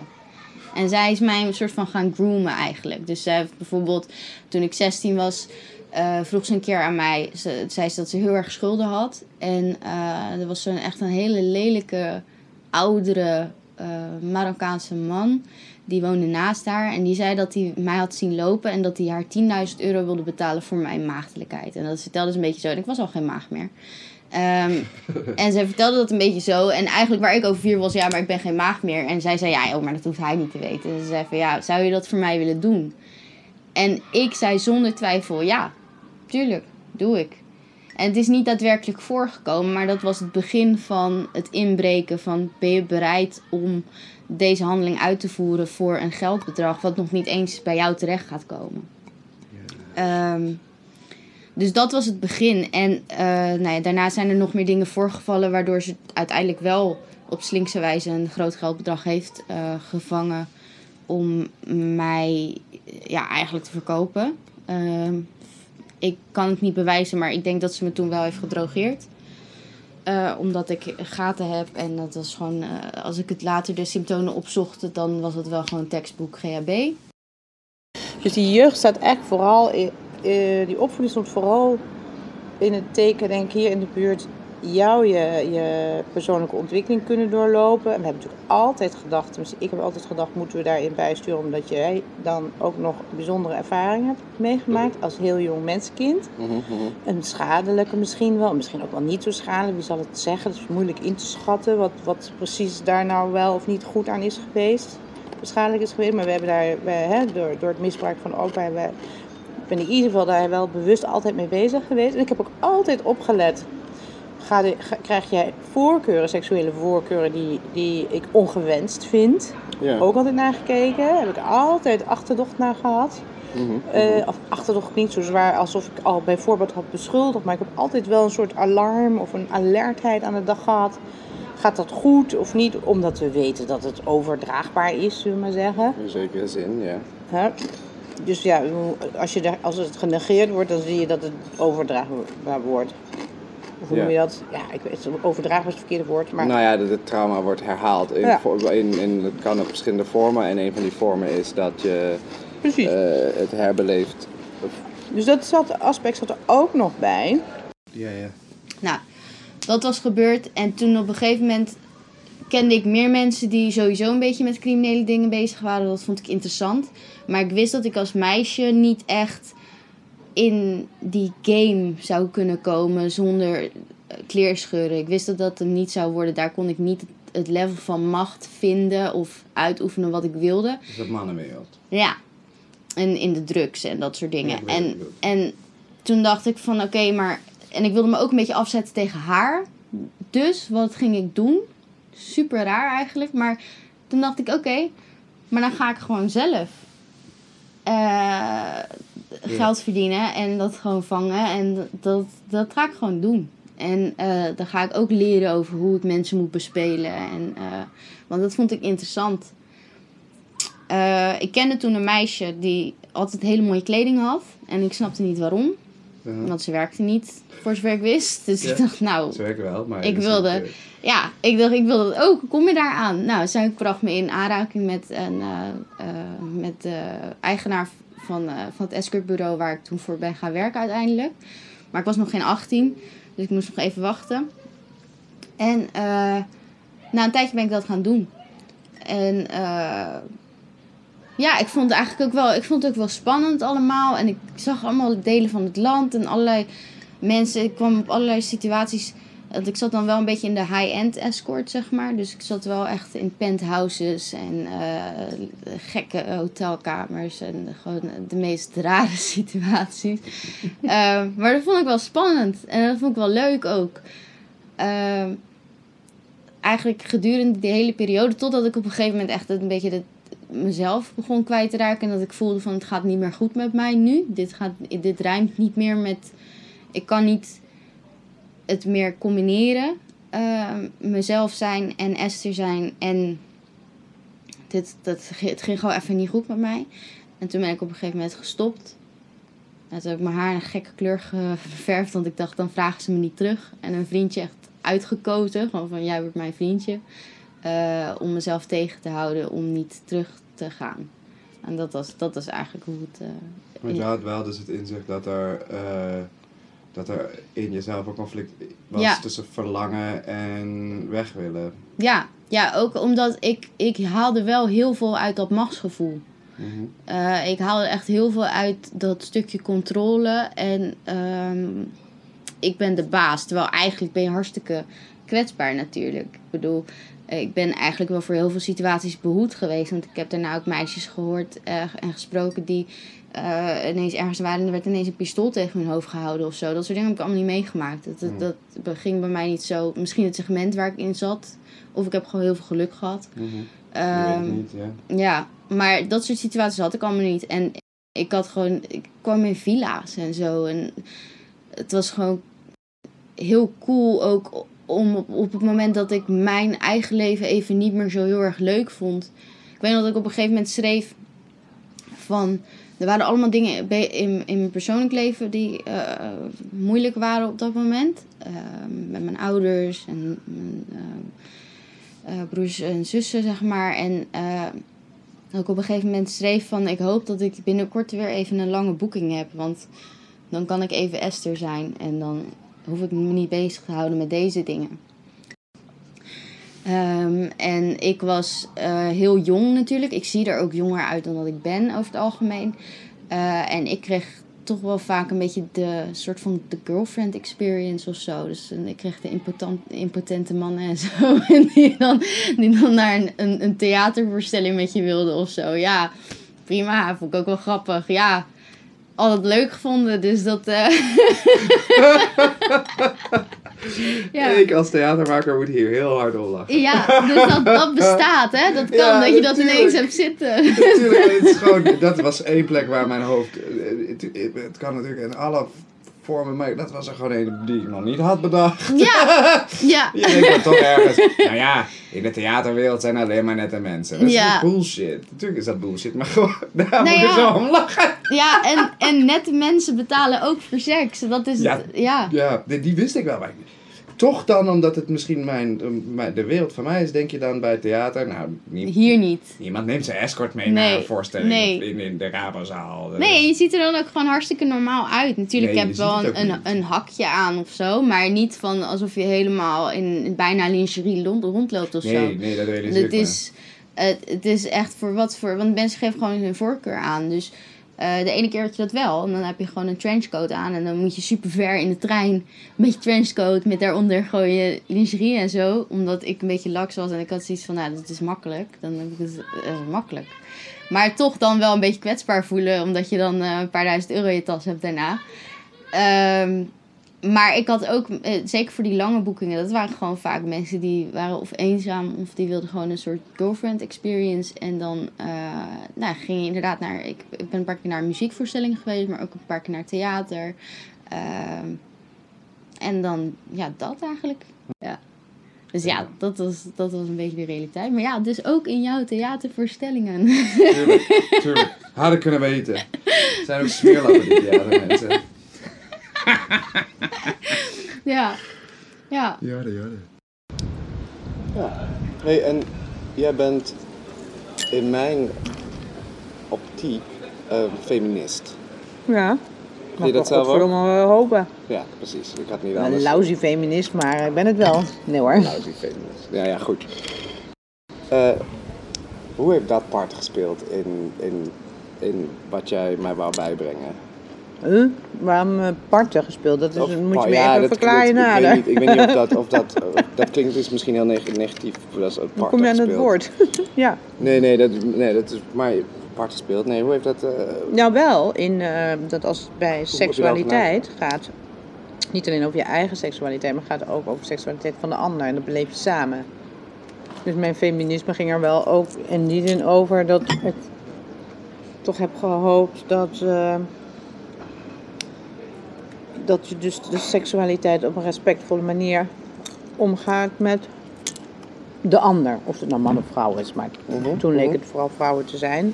En zij is mij een soort van gaan groomen eigenlijk. Dus zij heeft bijvoorbeeld, toen ik 16 was, eh, vroeg ze een keer aan mij. Ze, zei ze dat ze heel erg schulden had. En eh, er was zo'n echt een hele lelijke, oudere eh, Marokkaanse man. Die woonde naast haar. En die zei dat hij mij had zien lopen. En dat hij haar 10.000 euro wilde betalen voor mijn maagdelijkheid. En dat vertelde ze een beetje zo. En ik was al geen maag meer. Ehm, en zij vertelde dat een beetje zo. En eigenlijk waar ik over vier was, ja, maar ik ben geen maag meer. En zij zei, ja, joh, maar dat hoeft hij niet te weten. En ze zei van, ja, zou je dat voor mij willen doen? En ik zei zonder twijfel, ja, tuurlijk, doe ik. En het is niet daadwerkelijk voorgekomen, maar dat was het begin van het inbreken van ben je bereid om deze handeling uit te voeren voor een geldbedrag wat nog niet eens bij jou terecht gaat komen. Ehm, dus dat was het begin. En eh, nou ja, daarna zijn er nog meer dingen voorgevallen waardoor ze uiteindelijk wel op slinkse wijze een groot geldbedrag heeft eh, gevangen om mij ja, eigenlijk te verkopen. Ehm, ik kan het niet bewijzen, maar ik denk dat ze me toen wel heeft gedrogeerd. Eh, omdat ik gaten heb en dat was gewoon, als ik het later de symptomen opzocht, dan was het wel gewoon tekstboek GHB. Dus die jeugd staat echt vooral, eh, die opvoeding stond vooral in het teken, denk ik, hier in de buurt, jou je, je persoonlijke ontwikkeling kunnen doorlopen. En we hebben natuurlijk altijd gedacht, tenminste ik heb altijd gedacht, moeten we daarin bijsturen, omdat jij dan ook nog bijzondere ervaringen hebt meegemaakt als heel jong mensenkind. Mhm, mhm. Een schadelijke misschien wel, misschien ook wel niet zo schadelijk, wie zal het zeggen? Het is moeilijk in te schatten wat, wat precies daar nou wel of niet goed aan is geweest. Schadelijk is geweest, maar we hebben daar, we, hè, door, door het misbruik van opa, hebben we, ik ben in ieder geval daar wel bewust altijd mee bezig geweest. En ik heb ook altijd opgelet, ga de, ga- krijg jij voorkeuren, seksuele voorkeuren die, die ik ongewenst vind? Ja. Ook altijd naar gekeken, heb ik altijd achterdocht naar gehad. Mhm. Eh, of achterdocht niet zo zwaar alsof ik al bijvoorbeeld had beschuldigd. Maar ik heb altijd wel een soort alarm of een alertheid aan de dag gehad. Gaat dat goed of niet? Omdat we weten dat het overdraagbaar is, zullen we maar zeggen. In zekere zin, ja. Hè? Dus ja, als, je daar, als het genegeerd wordt, dan zie je dat het overdraagbaar wordt. Of hoe Ja. noem je dat? Ja, ik weet het, overdraagbaar is het verkeerde woord. Maar Nou ja, dat het trauma wordt herhaald. In, Ja. in, in, het kan op verschillende vormen. En een van die vormen is dat je precies. eh, het herbeleeft. Dus dat zat, aspect zat er ook nog bij. Ja, ja. Nou, dat was gebeurd. En toen op een gegeven moment kende ik meer mensen die sowieso een beetje met criminele dingen bezig waren. Dat vond ik interessant. Maar ik wist dat ik als meisje niet echt in die game zou kunnen komen zonder kleerscheuren. Ik wist dat dat hem niet zou worden. Daar kon ik niet het level van macht vinden of uitoefenen wat ik wilde. Dus dat mannenwereld. Ja. En in de drugs en dat soort dingen. Ja, en, en toen dacht ik van oké, maar... En ik wilde me ook een beetje afzetten tegen haar. Dus wat ging ik doen? Super raar eigenlijk. Maar toen dacht ik oké, maar dan ga ik gewoon zelf eh, geld verdienen en dat gewoon vangen. En dat, dat, ga ik gewoon doen. En eh, dan ga ik ook leren over hoe ik mensen moet bespelen. En, eh, want dat vond ik interessant. Ik kende toen een meisje die altijd hele mooie kleding had. En ik snapte niet waarom. Ja. Want ze werkte niet, voor zover ik wist. Dus Ja. ik dacht, nou, Ze wel, maar... Ik wilde- ja, ik dacht, ik wil dat ook. Hoe kom je daar aan? Nou, zij bracht me in aanraking met, een, eh, eh, met de eigenaar van, eh, van het escortbureau waar ik toen voor ben gaan werken uiteindelijk. Maar ik was nog geen 18, dus ik moest nog even wachten. En eh, na een tijdje ben ik dat gaan doen. En eh, ja, ik vond het eigenlijk ook wel, ik vond het ook wel spannend allemaal. En ik zag allemaal delen van het land en allerlei mensen. Ik kwam op allerlei situaties. Want ik zat dan wel een beetje in de high-end escort, zeg maar. Dus ik zat wel echt in penthouses en eh, gekke hotelkamers. En gewoon de meest rare situaties. Eh, maar dat vond ik wel spannend. En dat vond ik wel leuk ook. Eh, eigenlijk gedurende die hele periode. Totdat ik op een gegeven moment echt een beetje de, mezelf begon kwijt te raken. En dat ik voelde van het gaat niet meer goed met mij nu. Dit, gaat, dit rijmt niet meer met... Ik kan niet het meer combineren. eh, mezelf zijn en Esther zijn. En dit, dat, het ging gewoon even niet goed met mij. En toen ben ik op een gegeven moment gestopt. En toen heb ik mijn haar een gekke kleur geverfd. Want ik dacht, dan vragen ze me niet terug. En een vriendje echt uitgekozen. Gewoon van, jij wordt mijn vriendje. Eh, om mezelf tegen te houden om niet terug te gaan. En dat was, dat was eigenlijk hoe het... eh, Want je had wel dus het inzicht dat er, eh, dat er in jezelf een conflict was Ja. tussen verlangen en weg willen. Ja, ja, ook omdat ik, ik haalde wel heel veel uit dat machtsgevoel. Mhm. Ik haalde echt heel veel uit dat stukje controle. En ehm, ik ben de baas. Terwijl eigenlijk ben je hartstikke kwetsbaar natuurlijk. Ik bedoel, ik ben eigenlijk wel voor heel veel situaties behoed geweest. Want ik heb daarna ook meisjes gehoord eh, en gesproken die eh, ineens ergens waren. En er werd ineens een pistool tegen hun hoofd gehouden of zo. Dat soort dingen heb ik allemaal niet meegemaakt. Dat, dat, dat ging bij mij niet zo. Misschien het segment waar ik in zat. Of ik heb gewoon heel veel geluk gehad. Het niet, ja. ja, maar dat soort situaties had ik allemaal niet. En ik had gewoon, ik kwam in villa's en zo. En het was gewoon heel cool ook om op, op het moment dat ik mijn eigen leven even niet meer zo heel erg leuk vond. Ik weet nog dat ik op een gegeven moment schreef van. Er waren allemaal dingen in, in mijn persoonlijk leven die eh, moeilijk waren op dat moment. Eh, met mijn ouders en mijn eh, eh, broers en zussen, zeg maar. En dat ik op een gegeven moment schreef van... Ik hoop dat ik binnenkort weer even een lange boeking heb. Want dan kan ik even Esther zijn. En dan hoef ik me niet bezig te houden met deze dingen. Ehm, en ik was eh, heel jong natuurlijk. Ik zie er ook jonger uit dan dat ik ben over het algemeen. Eh, en ik kreeg toch wel vaak een beetje de soort van de girlfriend experience of zo. Dus eh, ik kreeg de impotent, impotente mannen en zo. En die dan, die dan naar een, een, een theatervoorstelling met je wilden of zo. Ja, prima. Vond ik ook wel grappig. Ja, altijd leuk gevonden. Dus dat... eh, ja. Ik als theatermaker moet hier heel hard om lachen. Ja, dus dat, dat bestaat, hè? Dat kan, Ja, dat je dat ineens hebt zitten. Natuurlijk, het is gewoon, dat was één plek waar mijn hoofd. Het, het, het kan natuurlijk in alle vormen, maar dat was er gewoon een die ik nog niet had bedacht. Ja, ja. Je denkt dan toch ergens, nou ja, in de theaterwereld zijn alleen maar nette mensen. Dat is Ja. bullshit. Natuurlijk is dat bullshit, maar gewoon, daar Nou moet ik ja. zo om lachen. Ja, en, en nette mensen betalen ook voor seks. Dat is Ja. het, ja. Ja, die, die wist ik wel. Maar toch dan, omdat het misschien mijn, mijn, de wereld van mij is, denk je dan bij het theater, nou, nie- Hier niet. niemand neemt zijn escort mee Nee, naar een voorstelling nee. in, in de Rabozaal. Nee, je ziet er dan ook gewoon hartstikke normaal uit. Natuurlijk, Nee, ik je heb wel een, een, hakje aan of zo. Maar niet van alsof je helemaal in bijna lingerie rond, rondloopt of zo. Nee, nee, dat realiseer ik Het is, het, het is echt voor wat voor. Want mensen geven gewoon hun voorkeur aan. Dus Eh, de ene keer had je dat wel. En dan heb je gewoon een trenchcoat aan. En dan moet je super ver in de trein met je trenchcoat. Met daaronder gewoon je lingerie en zo. Omdat ik een beetje laks was. En ik had zoiets van, nou, dat is makkelijk. Dan heb ik het eh, makkelijk. Maar toch dan wel een beetje kwetsbaar voelen. Omdat je dan eh, een paar duizend euro in je tas hebt daarna. Ehm, maar ik had ook, eh, zeker voor die lange boekingen, dat waren gewoon vaak mensen die waren of eenzaam of die wilden gewoon een soort girlfriend experience. En dan eh, nou, ging je inderdaad naar, ik, ik ben een paar keer naar muziekvoorstellingen geweest, maar ook een paar keer naar theater. Ehm, en dan, ja, dat eigenlijk. Ja. Dus ja, dat was, dat was een beetje de realiteit. Maar ja, dus ook in jouw theatervoorstellingen. Tuurlijk, tuurlijk. Hadden kunnen weten. Zijn ook smeerlappen jaar, de mensen. ja. Ja. Ja, ja. Ja. Hey, en jij bent in mijn optiek een feminist. Ja. Mag je dat ik zelf ook? godverdomme wel hopen. Ja, precies. Ik had niet Een anders. lousy feminist, maar ik ben het wel. Nee hoor. Lousy feminist. Ja, ja, goed. Eh, hoe heeft dat part gespeeld in, in, in wat jij mij wou bijbrengen? Huh? Waarom eh, parten gespeeld? Dat is, Of- moet je oh, me ja, even dat- verklaren dat- ik, weet niet, ik weet niet of dat, of dat, of dat klinkt dus misschien heel neg- negatief. Dat is Hoe kom je aan het woord? ja. Nee, nee, dat, nee, dat is maar part gespeeld. Nee, hoe heeft dat... eh, Nou wel, in, eh, dat als het bij seksualiteit gaat, niet alleen over je eigen seksualiteit, maar gaat ook over de seksualiteit van de ander. En dat beleef je samen. Dus mijn feminisme ging er wel ook in die zin over dat ik toch heb gehoopt dat, dat je dus de seksualiteit op een respectvolle manier omgaat met de ander. Of het nou man of vrouw is, maar Mhm, toen leek mhm. het vooral vrouwen te zijn.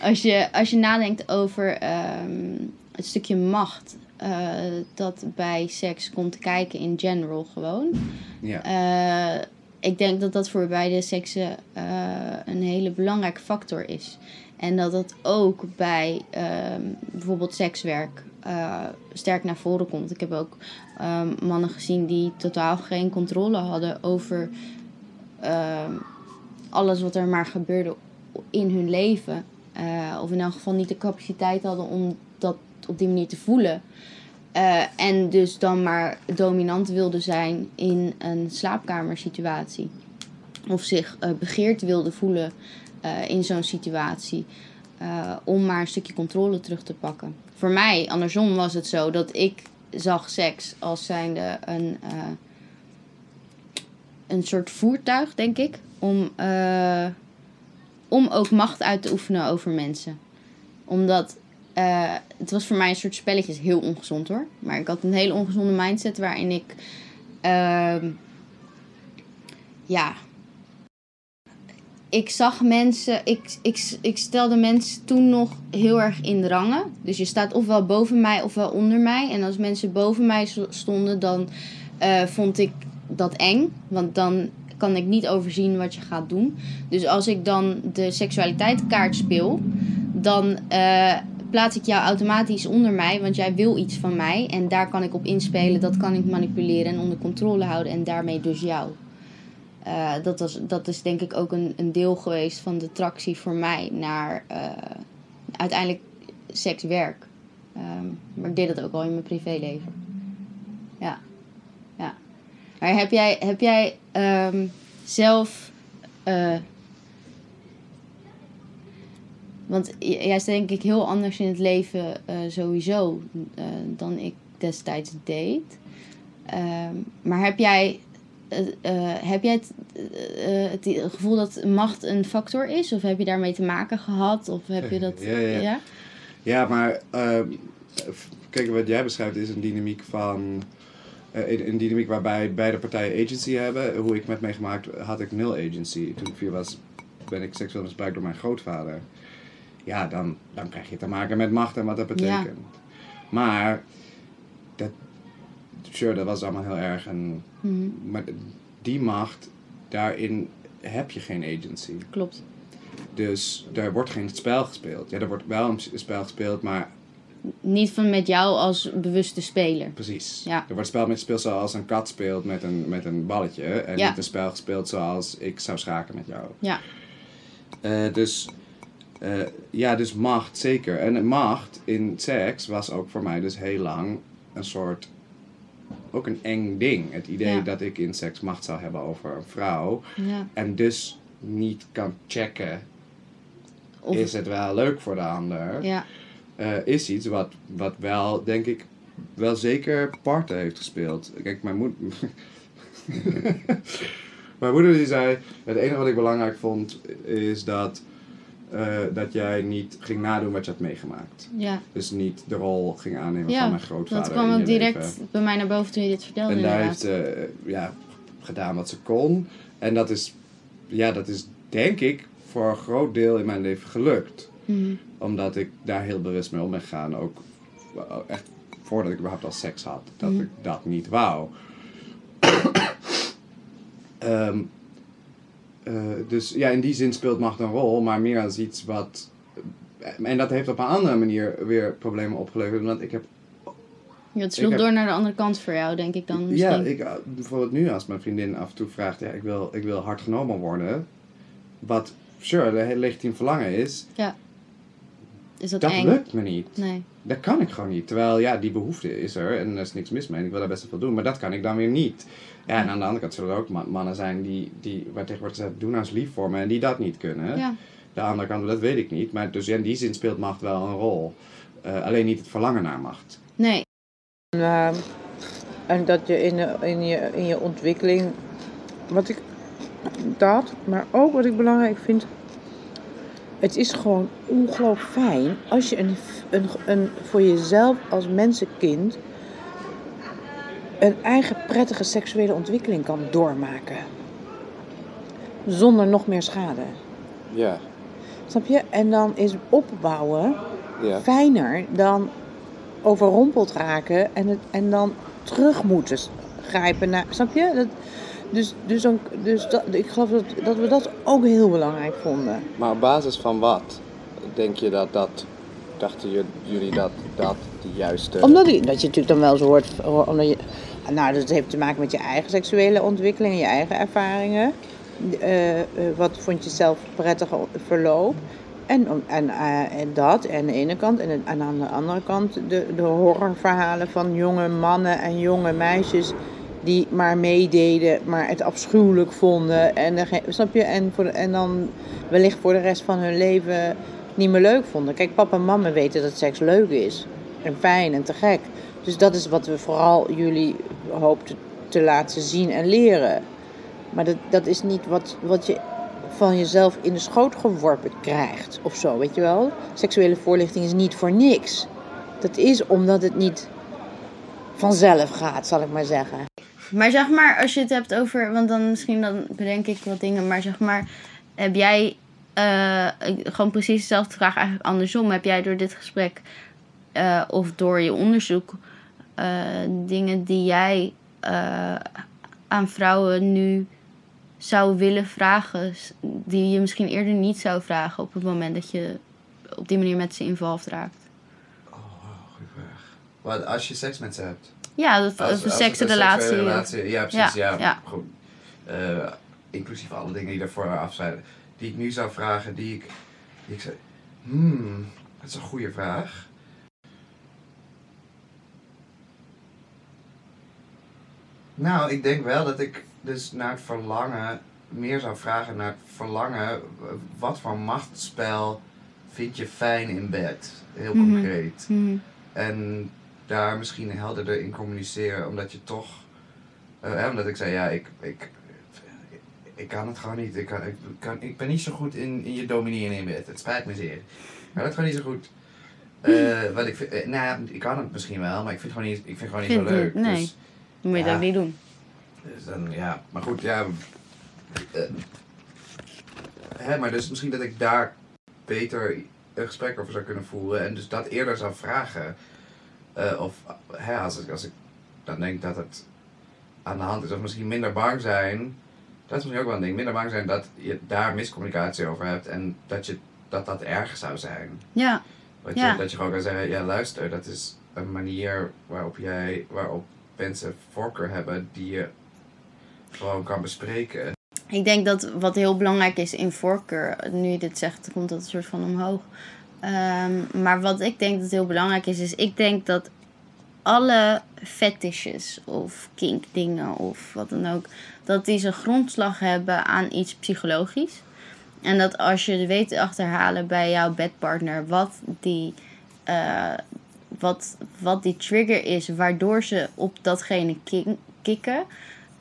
Als je, als je nadenkt over ehm, het stukje macht eh, dat bij seks komt kijken in general gewoon. Ja. Eh, ik denk dat dat voor beide seksen eh, een hele belangrijke factor is. En dat dat ook bij ehm, bijvoorbeeld sekswerk eh, sterk naar voren komt. Ik heb ook ehm, mannen gezien die totaal geen controle hadden over ehm, alles wat er maar gebeurde in hun leven. Eh, of in elk geval niet de capaciteit hadden om dat op die manier te voelen. Eh, en dus dan maar dominant wilden zijn in een slaapkamersituatie. Of zich begeerd wilden voelen in zo'n situatie. Eh, om maar een stukje controle terug te pakken. Voor mij, andersom, was het zo dat ik zag seks als zijnde een, eh, een soort voertuig, denk ik. Om, eh, om ook macht uit te oefenen over mensen. Omdat het was voor mij een soort spelletje, Het is heel ongezond hoor. Maar ik had een hele ongezonde mindset waarin ik, ehm, ja, ik zag mensen, ik, ik, ik stelde mensen toen nog heel erg in de rangen. Dus je staat ofwel boven mij ofwel onder mij. En als mensen boven mij sto- stonden, dan eh, vond ik dat eng. Want dan kan ik niet overzien wat je gaat doen. Dus als ik dan de seksualiteitskaart speel, dan eh, plaats ik jou automatisch onder mij, want jij wil iets van mij. En daar kan ik op inspelen, dat kan ik manipuleren en onder controle houden en daarmee dus jou. Eh, dat, was, dat is denk ik ook een, een deel geweest van de tractie voor mij naar eh, uiteindelijk sekswerk. Ehm, maar ik deed dat ook al in mijn privéleven. Ja, ja. Maar heb jij, heb jij ehm, zelf. eh, want jij is denk ik heel anders in het leven sowieso dan ik destijds deed. Ehm, maar heb jij, heb jij het, eh, eh, het gevoel dat macht een factor is? Of heb je daarmee te maken gehad? Of heb je dat... Ja, ja, ja. Ja, maar ehm, kijk, wat jij beschrijft is een dynamiek van. eh, een, dynamiek waarbij beide partijen agency hebben. Hoe ik met meegemaakt had ik nul agency. Toen ik vier was, ben ik seksueel misbruikt door mijn grootvader. Ja, dan, dan krijg je te maken met macht en wat dat betekent. Maar, dat, sure, dat was allemaal heel erg. En, Mhm, maar die macht, daarin heb je geen agency. klopt. Dus er wordt geen spel gespeeld. Ja, er wordt wel een spel gespeeld, maar Niet van met jou als bewuste speler. precies. Ja. Er wordt een spel met gespeeld zoals een kat speelt met een, met een balletje. En Ja. niet een spel gespeeld zoals ik zou schaken met jou. Ja. Eh, dus eh, ja, dus macht zeker. En macht in seks was ook voor mij dus heel lang een soort. Ook een eng ding. Het idee Ja. dat ik in seks macht zou hebben over een vrouw. Ja. En dus niet kan checken. Of, Is het wel leuk voor de ander? ja. eh, is iets wat, wat wel, denk ik, wel zeker parten heeft gespeeld. Kijk, mijn moeder... mijn moeder die zei, het enige wat ik belangrijk vond is dat, eh, dat jij niet ging nadoen wat je had meegemaakt. ja. Dus niet de rol ging aannemen Ja, van mijn grootvader Dat kwam ook direct leven. bij mij naar boven toen je dit vertelde En daar heeft ze ja, gedaan wat ze kon. En dat is, ja, dat is denk ik voor een groot deel in mijn leven gelukt Mhm. omdat ik daar heel bewust mee om ben gegaan. Ook wel echt voordat ik überhaupt al seks had. Dat Mhm. ik dat niet wou. Ehm, eh, dus ja, in die zin speelt macht een rol. Maar meer als iets wat... En dat heeft op een andere manier weer problemen opgeleverd. Want ik heb... Ja, het sloeg heb- door naar de andere kant voor jou, denk ik dan Ja, misschien. ik, eh, bijvoorbeeld nu als mijn vriendin af en toe vraagt... Ja, ik wil, ik wil hard genomen worden. Wat, sure, een legitiem verlangen is. Is dat, Dat eng? lukt me niet. Nee. Dat kan ik gewoon niet. Terwijl, ja, die behoefte is er en er is niks mis mee. En ik wil daar best wel veel doen, maar dat kan ik dan weer niet. Ja, en aan de andere kant zullen er ook ma- mannen zijn die, die waar tegen wordt gezegd, doe nou eens lief voor me, en die dat niet kunnen. Ja. De andere kant, dat weet ik niet. Maar dus in die zin speelt macht wel een rol. Eh, alleen niet het verlangen naar macht. Nee. En, eh, en dat je in, de- in, je in je ontwikkeling, wat ik dat, maar ook wat ik belangrijk vind, het is gewoon ongelooflijk fijn als je een, een, een voor jezelf als mensenkind een eigen prettige seksuele ontwikkeling kan doormaken. Zonder nog meer schade. Ja, Snap je? En dan is opbouwen ja. fijner dan overrompeld raken en, het, en dan terug moeten grijpen naar. Snap je? Dat, dus dus, dan, dus dat, ik geloof dat, dat we dat ook heel belangrijk vonden. Maar op basis van wat denk je dat dat, dachten ju- jullie dat dat juiste... Omdat je, dat je natuurlijk dan wel zo hoort. hoor- Omdat je, nou, dat heeft te maken met je eigen seksuele ontwikkeling en je eigen ervaringen. Eh, eh, wat vond je zelf prettige verloop? En, en, eh, en dat aan de ene kant. En, en aan de andere kant de, de horrorverhalen van jonge mannen en jonge meisjes. Die maar meededen, maar het afschuwelijk vonden. En, snap je? En, voor en dan wellicht voor de rest van hun leven niet meer leuk vonden. Kijk, papa en mama weten dat seks leuk is. En fijn en te gek. Dus dat is wat we vooral jullie hoopten te laten zien en leren. Maar dat, dat is niet wat, wat je van jezelf in de schoot geworpen krijgt of zo, weet je wel? Seksuele voorlichting is niet voor niks. Dat is omdat het niet vanzelf gaat, zal ik maar zeggen. Maar zeg maar, als je het hebt over, want dan misschien dan bedenk ik wat dingen, maar zeg maar, heb jij eh, gewoon precies dezelfde vraag eigenlijk andersom? Heb jij door dit gesprek eh, of door je onderzoek eh, dingen die jij eh, aan vrouwen nu zou willen vragen, die je misschien eerder niet zou vragen op het moment dat je op die manier met ze involved raakt? Oh, goede vraag. Wat, als je seks met ze hebt? Ja, dat, of een seksrelatie. Ja, precies, Ja, ja. ja. Goed. Inclusief alle dingen die daarvoor af zijn. Die ik nu zou vragen, die ik, die ik zei... Hmm, dat is een goede vraag. Nou, ik denk wel dat ik dus naar het verlangen meer zou vragen naar het verlangen. Wat voor machtsspel vind je fijn in bed? Heel Mhm. concreet. Mhm. En daar misschien helderder in communiceren, omdat je toch. eh, omdat ik zei, ja, ik, ik, ik kan het gewoon niet. Ik, kan, ik, kan, ik ben niet zo goed in, in je domineren in bed. Het spijt me zeer. Ik kan het gewoon niet zo goed. Eh, wat ik, vind- eh, nou ik kan het misschien wel, maar ik vind het gewoon niet, ik vind het gewoon niet Vind zo leuk. nee. Dus, Dan moet je Ja. dat niet doen. dus dan, ja, maar goed, ja. eh, hè, maar dus misschien dat ik daar beter een gesprek over zou kunnen voeren en dus dat eerder zou vragen. Eh, of hè, als, ik, als ik dan denk dat het aan de hand is, of misschien minder bang zijn. Dat is misschien ook wel een ding. Minder bang zijn dat je daar miscommunicatie over hebt en dat je, dat, dat erg zou zijn. Ja, Dat, Ja. je, dat je gewoon kan zeggen, ja luister, dat is een manier waarop jij, waarop mensen voorkeur hebben die je gewoon kan bespreken. Ik denk dat wat heel belangrijk is in voorkeur, nu je dit zegt, komt dat een soort van omhoog. Ehm, maar wat ik denk dat heel belangrijk is, is ik denk dat alle fetishes of kink dingen of wat dan ook, dat die zijn grondslag hebben aan iets psychologisch. En dat als je weet te achterhalen bij jouw bedpartner wat die, eh, wat, wat die trigger is, waardoor ze op datgene kikken.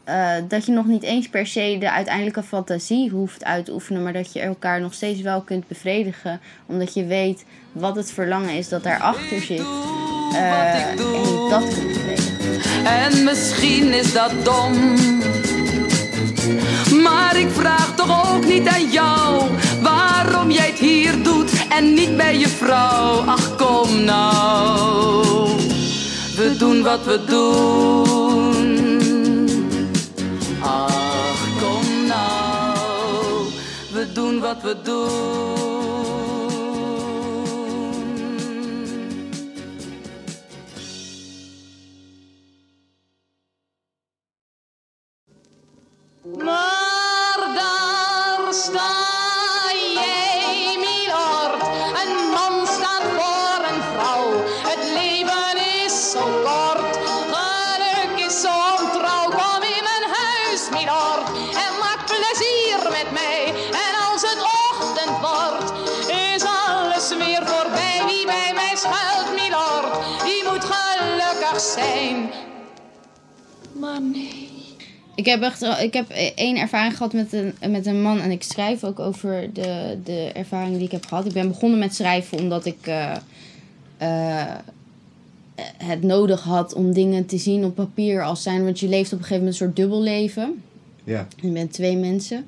eh, dat je nog niet eens per se de uiteindelijke fantasie hoeft uit te oefenen, maar dat je elkaar nog steeds wel kunt bevredigen, omdat je weet wat het verlangen is dat daarachter zit. eh, en je dat kunt bevredigen. En misschien is dat dom. Maar ik vraag toch ook niet aan jou waarom jij het hier doet en niet bij je vrouw. Ach, kom nou. We doen wat we doen. Ach, kom nou. We doen wat we doen. Maar nee. Ik heb echt ik heb één ervaring gehad met een, met een man en ik schrijf ook over de, de ervaring die ik heb gehad. Ik ben begonnen met schrijven omdat ik eh, eh, het nodig had om dingen te zien op papier als zijn. Want je leeft op een gegeven moment een soort dubbelleven. Ja. Je bent twee mensen.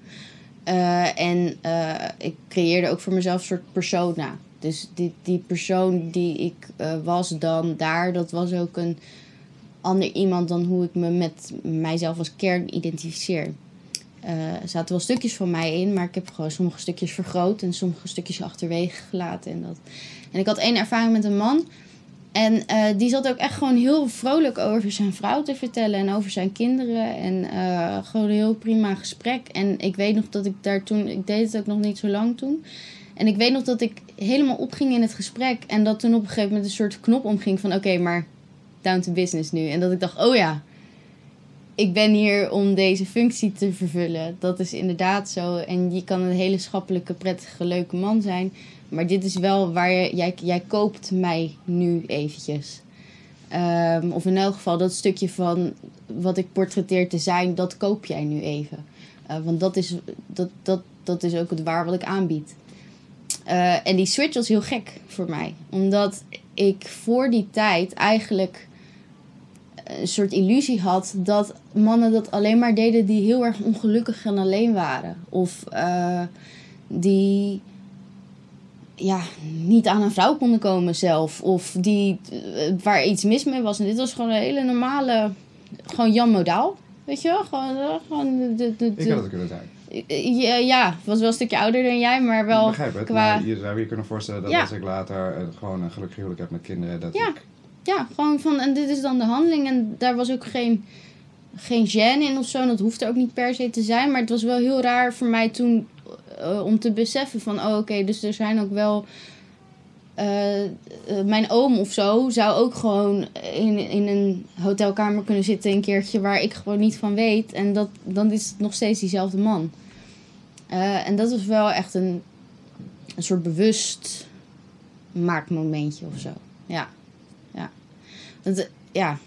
Eh, en ik creëerde ook voor mezelf een soort persona. Dus die, die persoon die ik was dan daar, dat was ook een ander iemand dan hoe ik me met mijzelf als kern identificeer. Eh, er zaten wel stukjes van mij in, maar ik heb gewoon sommige stukjes vergroot en sommige stukjes achterwege gelaten. En, dat. en ik had één ervaring met een man. En eh, die zat ook echt gewoon heel vrolijk over zijn vrouw te vertellen en over zijn kinderen. En eh, gewoon een heel prima gesprek. En ik weet nog dat ik daar toen, ik deed het ook nog niet zo lang toen. En ik weet nog dat ik helemaal opging in het gesprek. En dat toen op een gegeven moment een soort knop omging van oké, maar down to business nu. En dat ik dacht, oh ja, ik ben hier om deze functie te vervullen. Dat is inderdaad zo. En je kan een hele schappelijke, prettige, leuke man zijn. Maar dit is wel waar je, jij, jij koopt mij nu eventjes. Ehm, of in elk geval dat stukje van wat ik portretteer te zijn, dat koop jij nu even. Eh, want dat is, dat, dat, dat is ook het waar wat ik aanbied. Eh, en die switch was heel gek voor mij. Omdat ik voor die tijd eigenlijk een soort illusie had dat mannen dat alleen maar deden die heel erg ongelukkig en alleen waren. Of eh, die ja, niet aan een vrouw konden komen zelf. Of die, eh, waar iets mis mee was. En dit was gewoon een hele normale, gewoon Jan Modaal. Weet je wel? Gewoon, eh, gewoon de, de, de, Ik had het kunnen zijn. ja, ja, was wel een stukje ouder dan jij, maar wel ik begrijp het, qua... maar je zou je kunnen voorstellen dat Ja. als ik later gewoon een gelukkig huwelijk heb met kinderen, dat Ja. ik... Ja, gewoon van, en dit is dan de handeling. En daar was ook geen, geen gêne in of zo. En dat hoeft er ook niet per se te zijn. Maar het was wel heel raar voor mij toen eh, om te beseffen van... Oh, oké, dus er zijn ook wel... eh, eh, mijn oom of zo zou ook gewoon in, in een hotelkamer kunnen zitten een keertje... waar ik gewoon niet van weet. En dat, dan is het nog steeds diezelfde man. En dat was wel echt een, een soort bewust maakmomentje of zo. Ja. Dat, eh, ja.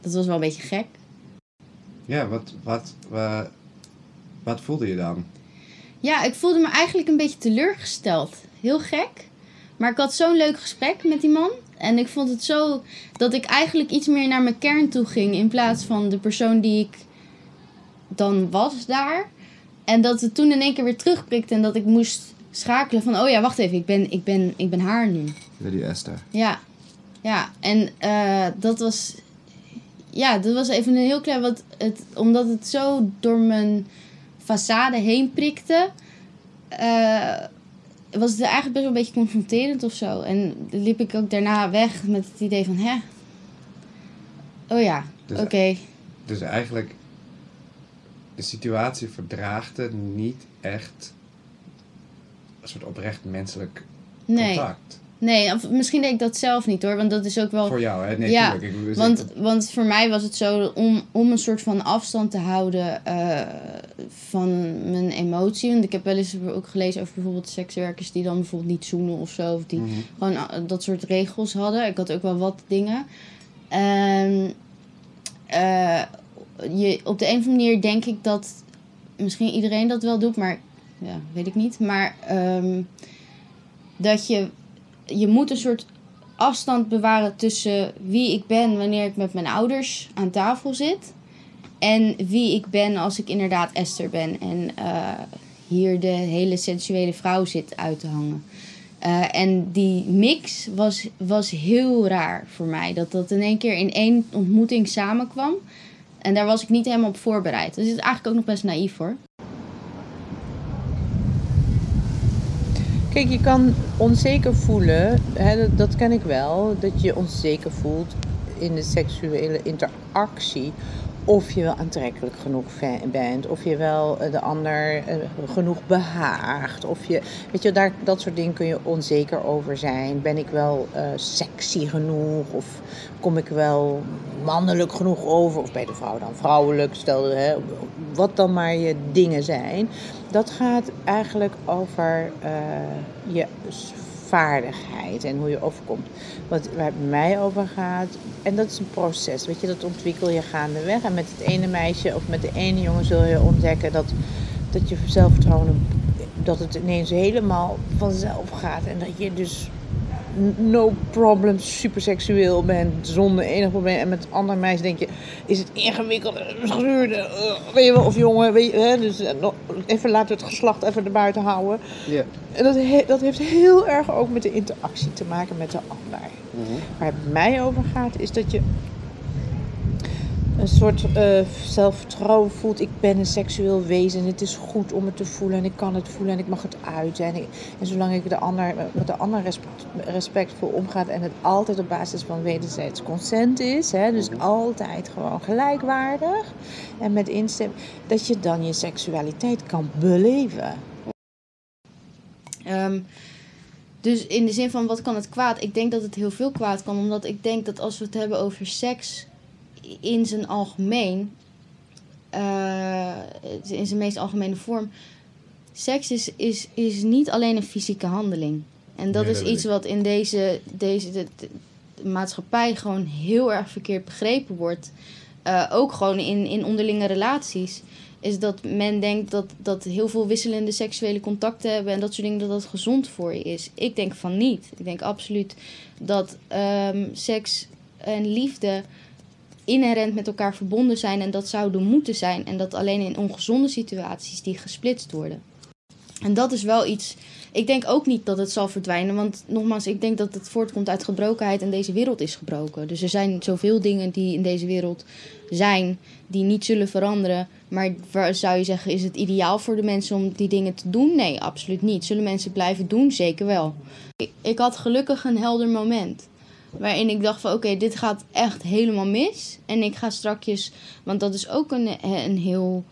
Dat was wel een beetje gek. Ja, wat, wat, wa- wat voelde je dan? Ja, ik voelde me eigenlijk een beetje teleurgesteld. Heel gek. Maar ik had zo'n leuk gesprek met die man. En ik vond het zo dat ik eigenlijk iets meer naar mijn kern toe ging. In plaats van de persoon die ik dan was daar. En dat het toen in één keer weer terugprikte. En dat ik moest schakelen van... Oh ja, wacht even. Ik ben, ik ben, ik ben haar nu. Lady Esther. Ja, ja. En eh, dat was. Ja, dat was even een heel klein. Wat het, omdat het zo door mijn façade heen prikte. eh, was het eigenlijk best wel een beetje confronterend of zo. En liep ik ook daarna weg met het idee van: hè? Oh ja, Dus- oké. Dus eigenlijk de situatie verdraagt het niet echt een soort oprecht menselijk contact. nee of misschien deed ik dat zelf niet hoor. Want dat is ook wel... Voor jou, hè? Nee, Ja. Ik, dus Want, ik- want voor mij was het zo om, om een soort van afstand te houden eh, van mijn emotie. Want ik heb wel eens ook gelezen over bijvoorbeeld sekswerkers die dan bijvoorbeeld niet zoenen of zo. Of die Mhm. gewoon eh, dat soort regels hadden. Ik had ook wel wat dingen. En eh, je, op de een of andere manier denk ik dat misschien iedereen dat wel doet, maar ja, weet ik niet. Maar ehm, dat je, je moet een soort afstand bewaren tussen wie ik ben wanneer ik met mijn ouders aan tafel zit. En wie ik ben als ik inderdaad Esther ben. En eh, hier de hele sensuele vrouw zit uit te hangen. Eh, en die mix was, was heel raar voor mij. Dat dat in één keer in één ontmoeting samenkwam. En daar was ik niet helemaal op voorbereid. Dus het is eigenlijk ook nog best naïef hoor. Kijk, je kan onzeker voelen, hè, dat, dat ken ik wel, dat je onzeker voelt in de seksuele interactie. Of je wel aantrekkelijk genoeg bent, of je wel eh, de ander eh, genoeg behaagt. Of je, weet je, daar, dat soort dingen kun je onzeker over zijn. Ben ik wel eh, sexy genoeg? Of kom ik wel mannelijk genoeg over? Of bij de vrouw dan vrouwelijk? Stel, hè, wat dan maar je dingen zijn. Dat gaat eigenlijk over eh, je vaardigheid en hoe je overkomt. Wat, waar het mij over gaat, en dat is een proces, weet je, dat ontwikkel je gaandeweg. En met het ene meisje of met de ene jongen zul je ontdekken dat, dat je zelfvertrouwen, dat het ineens helemaal vanzelf gaat. En dat je dus no problem, super seksueel bent, zonder enig probleem. En met andere meisje denk je, is het ingewikkeld, gezuurde, eh, weet je wel, of jongen, weet je, hè, dus eh, even laten we het geslacht even erbuiten houden. Ja. En dat, he- dat heeft heel erg ook met de interactie te maken met de ander. Mhm. Waar het mij over gaat, is dat je een soort eh, zelfvertrouwen voelt. Ik ben een seksueel wezen. Het is goed om het te voelen. En ik kan het voelen en ik mag het uiten. En, ik- en zolang ik de ander, met de ander respect, respectvol omgaat. En het altijd op basis van wederzijds consent is. Hè, dus altijd gewoon gelijkwaardig. En met instemming. Dat je dan je seksualiteit kan beleven. Ehm, dus in de zin van wat kan het kwaad? Ik denk dat het heel veel kwaad kan. Omdat ik denk dat als we het hebben over seks in zijn algemeen. eh, in zijn meest algemene vorm. Seks is, is, is niet alleen een fysieke handeling. En dat Nee, is dat iets wat in deze, deze de, de- de maatschappij gewoon heel erg verkeerd begrepen wordt. Eh, ook gewoon in, in onderlinge relaties is dat men denkt dat, dat heel veel wisselende seksuele contacten hebben en dat soort dingen, dat dat gezond voor je is. Ik denk van niet. Ik denk absoluut dat ehm, seks en liefde inherent met elkaar verbonden zijn en dat zouden moeten zijn. En dat alleen in ongezonde situaties die gesplitst worden. En dat is wel iets. Ik denk ook niet dat het zal verdwijnen. Want nogmaals, ik denk dat het voortkomt uit gebrokenheid en deze wereld is gebroken. Dus er zijn zoveel dingen die in deze wereld zijn die niet zullen veranderen. Maar waar zou je zeggen, is het ideaal voor de mensen om die dingen te doen? Nee, absoluut niet. Zullen mensen blijven doen? Zeker wel. Ik, ik had gelukkig een helder moment. Waarin ik dacht van oké, dit gaat echt helemaal mis. En ik ga strakjes, want dat is ook een, een heel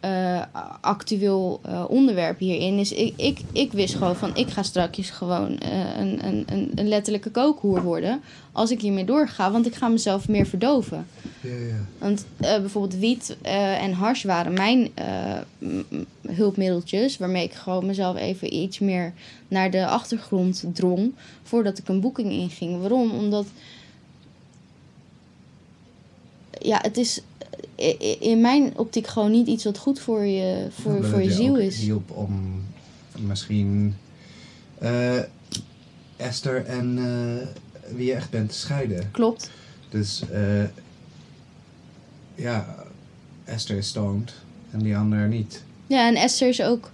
eh, actueel eh, onderwerp hierin. Is ik, ik, ik wist gewoon van ik ga strakjes gewoon eh, een, een, een, een letterlijke kookhoer worden. Als ik hiermee doorga, want ik ga mezelf meer verdoven. Ja, ja. Want bijvoorbeeld wiet en hars waren mijn hulpmiddeltjes. Waarmee ik gewoon mezelf even iets meer naar de achtergrond drong. Voordat ik een boeking inging. Waarom? Omdat. Ja, het is in mijn optiek gewoon niet iets wat goed voor je, voor, Omdat voor je ziel is. hielp om misschien eh, Esther en eh, wie je echt bent te scheiden. Klopt. Dus eh, ja, Esther is stoned en die ander niet. Ja, en Esther is ook.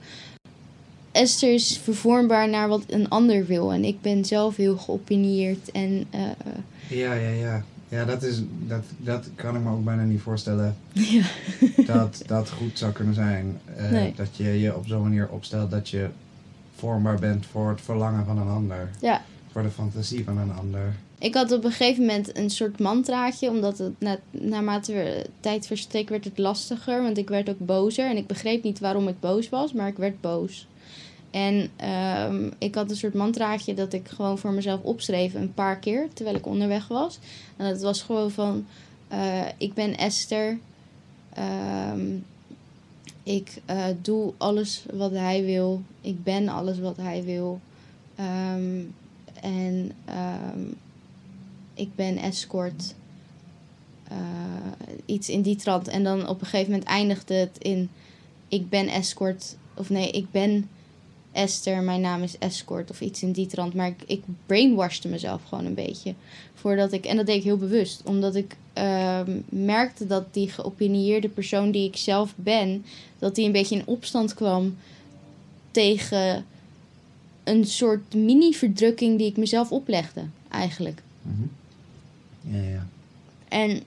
Esther is vervormbaar naar wat een ander wil. En ik ben zelf heel geopinieerd en. eh, Ja, ja, ja. Ja, dat, is, dat, dat kan ik me ook bijna niet voorstellen ja. dat dat goed zou kunnen zijn. Eh, Nee. Dat je je op zo'n manier opstelt dat je vormbaar bent voor het verlangen van een ander. Ja. voor de fantasie van een ander. Ik had op een gegeven moment een soort mantraatje, omdat het na, naarmate de tijd verstreek werd het lastiger, want ik werd ook bozer en ik begreep niet waarom ik boos was, maar ik werd boos. En ehm, ik had een soort mantraatje dat ik gewoon voor mezelf opschreef een paar keer terwijl ik onderweg was. En dat was gewoon van, eh, ik ben Esther, Ehm, ik eh, doe alles wat hij wil, ik ben alles wat hij wil. Ehm, en ik ben escort. Eh, iets in die trant. En dan op een gegeven moment eindigde het in: Ik ben escort. Of nee, ik ben Esther, mijn naam is escort. Of iets in die trant. Maar ik, ik brainwashte mezelf gewoon een beetje. Voordat ik, en dat deed ik heel bewust. Omdat ik ehm, merkte dat die geopinieerde persoon die ik zelf ben. Dat die een beetje in opstand kwam tegen een soort mini-verdrukking die ik mezelf oplegde, eigenlijk. Ja, ja. En,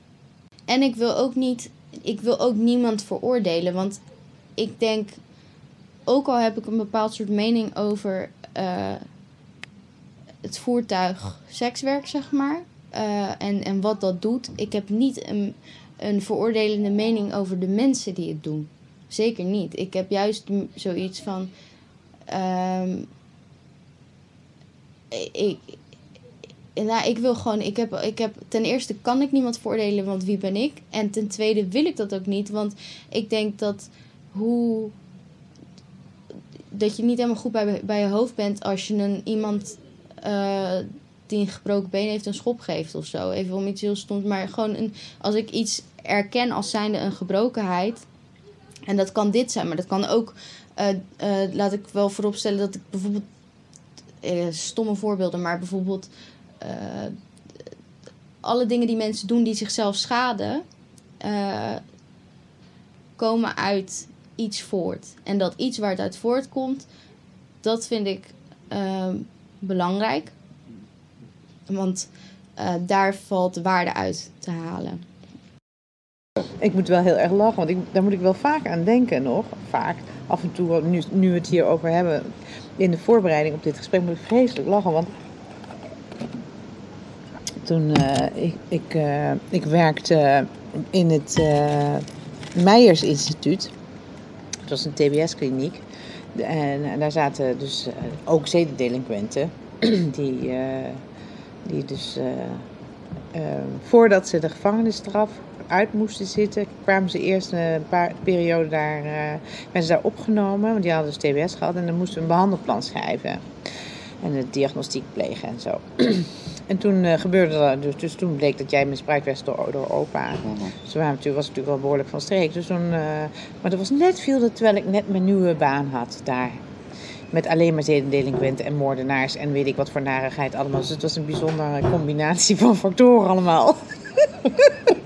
en ik wil ook niet, ik wil ook niemand veroordelen, want ik denk, ook al heb ik een bepaald soort mening over eh, het voertuig sekswerk, zeg maar, eh, en, en wat dat doet, ik heb niet een, een veroordelende mening over de mensen die het doen. Zeker niet. Ik heb juist zoiets van. ehm, ik, nou, ik wil gewoon, ik heb, ik heb, ten eerste kan ik niemand voordelen, want wie ben ik? En ten tweede wil ik dat ook niet, want ik denk dat hoe, dat je niet helemaal goed bij, bij je hoofd bent als je een iemand eh, die een gebroken been heeft een schop geeft of zo. Even om iets heel stoms, maar gewoon een, als ik iets erken als zijnde een gebrokenheid, en dat kan dit zijn, maar dat kan ook, eh, eh, laat ik wel vooropstellen dat ik bijvoorbeeld, stomme voorbeelden, maar bijvoorbeeld alle dingen die mensen doen die zichzelf schaden, komen uit iets voort. En dat iets waar het uit voortkomt, dat vind ik ehm, belangrijk. Want eh, daar valt waarde uit te halen. Ik moet wel heel erg lachen, want ik, daar moet ik wel vaak aan denken nog. Vaak, af en toe, nu, nu we het hier over hebben, in de voorbereiding op dit gesprek moet ik vreselijk lachen. Want toen eh, ik, ik, eh, ik werkte in het Meijers Instituut. Het was een TBS-kliniek. En, en daar zaten dus eh, ook zedendelinquenten. die, eh, die dus eh, eh, voordat ze de gevangenisstraf uit moesten zitten, kwamen ze eerst een paar periode daar, werden ze daar opgenomen, want die hadden dus TBS gehad en dan moesten we een behandelplan schrijven en de diagnostiek plegen en zo. en toen eh, gebeurde dat, dus, dus toen bleek dat jij misbruikt werd door, door opa. Dus waren we natuurlijk, was natuurlijk wel behoorlijk van streek. Dus toen, eh, maar dat was net viel dat terwijl ik net mijn nieuwe baan had daar. Met alleen maar zedendelinquenten en moordenaars en weet ik wat voor narigheid allemaal. Dus het was een bijzondere combinatie van factoren allemaal.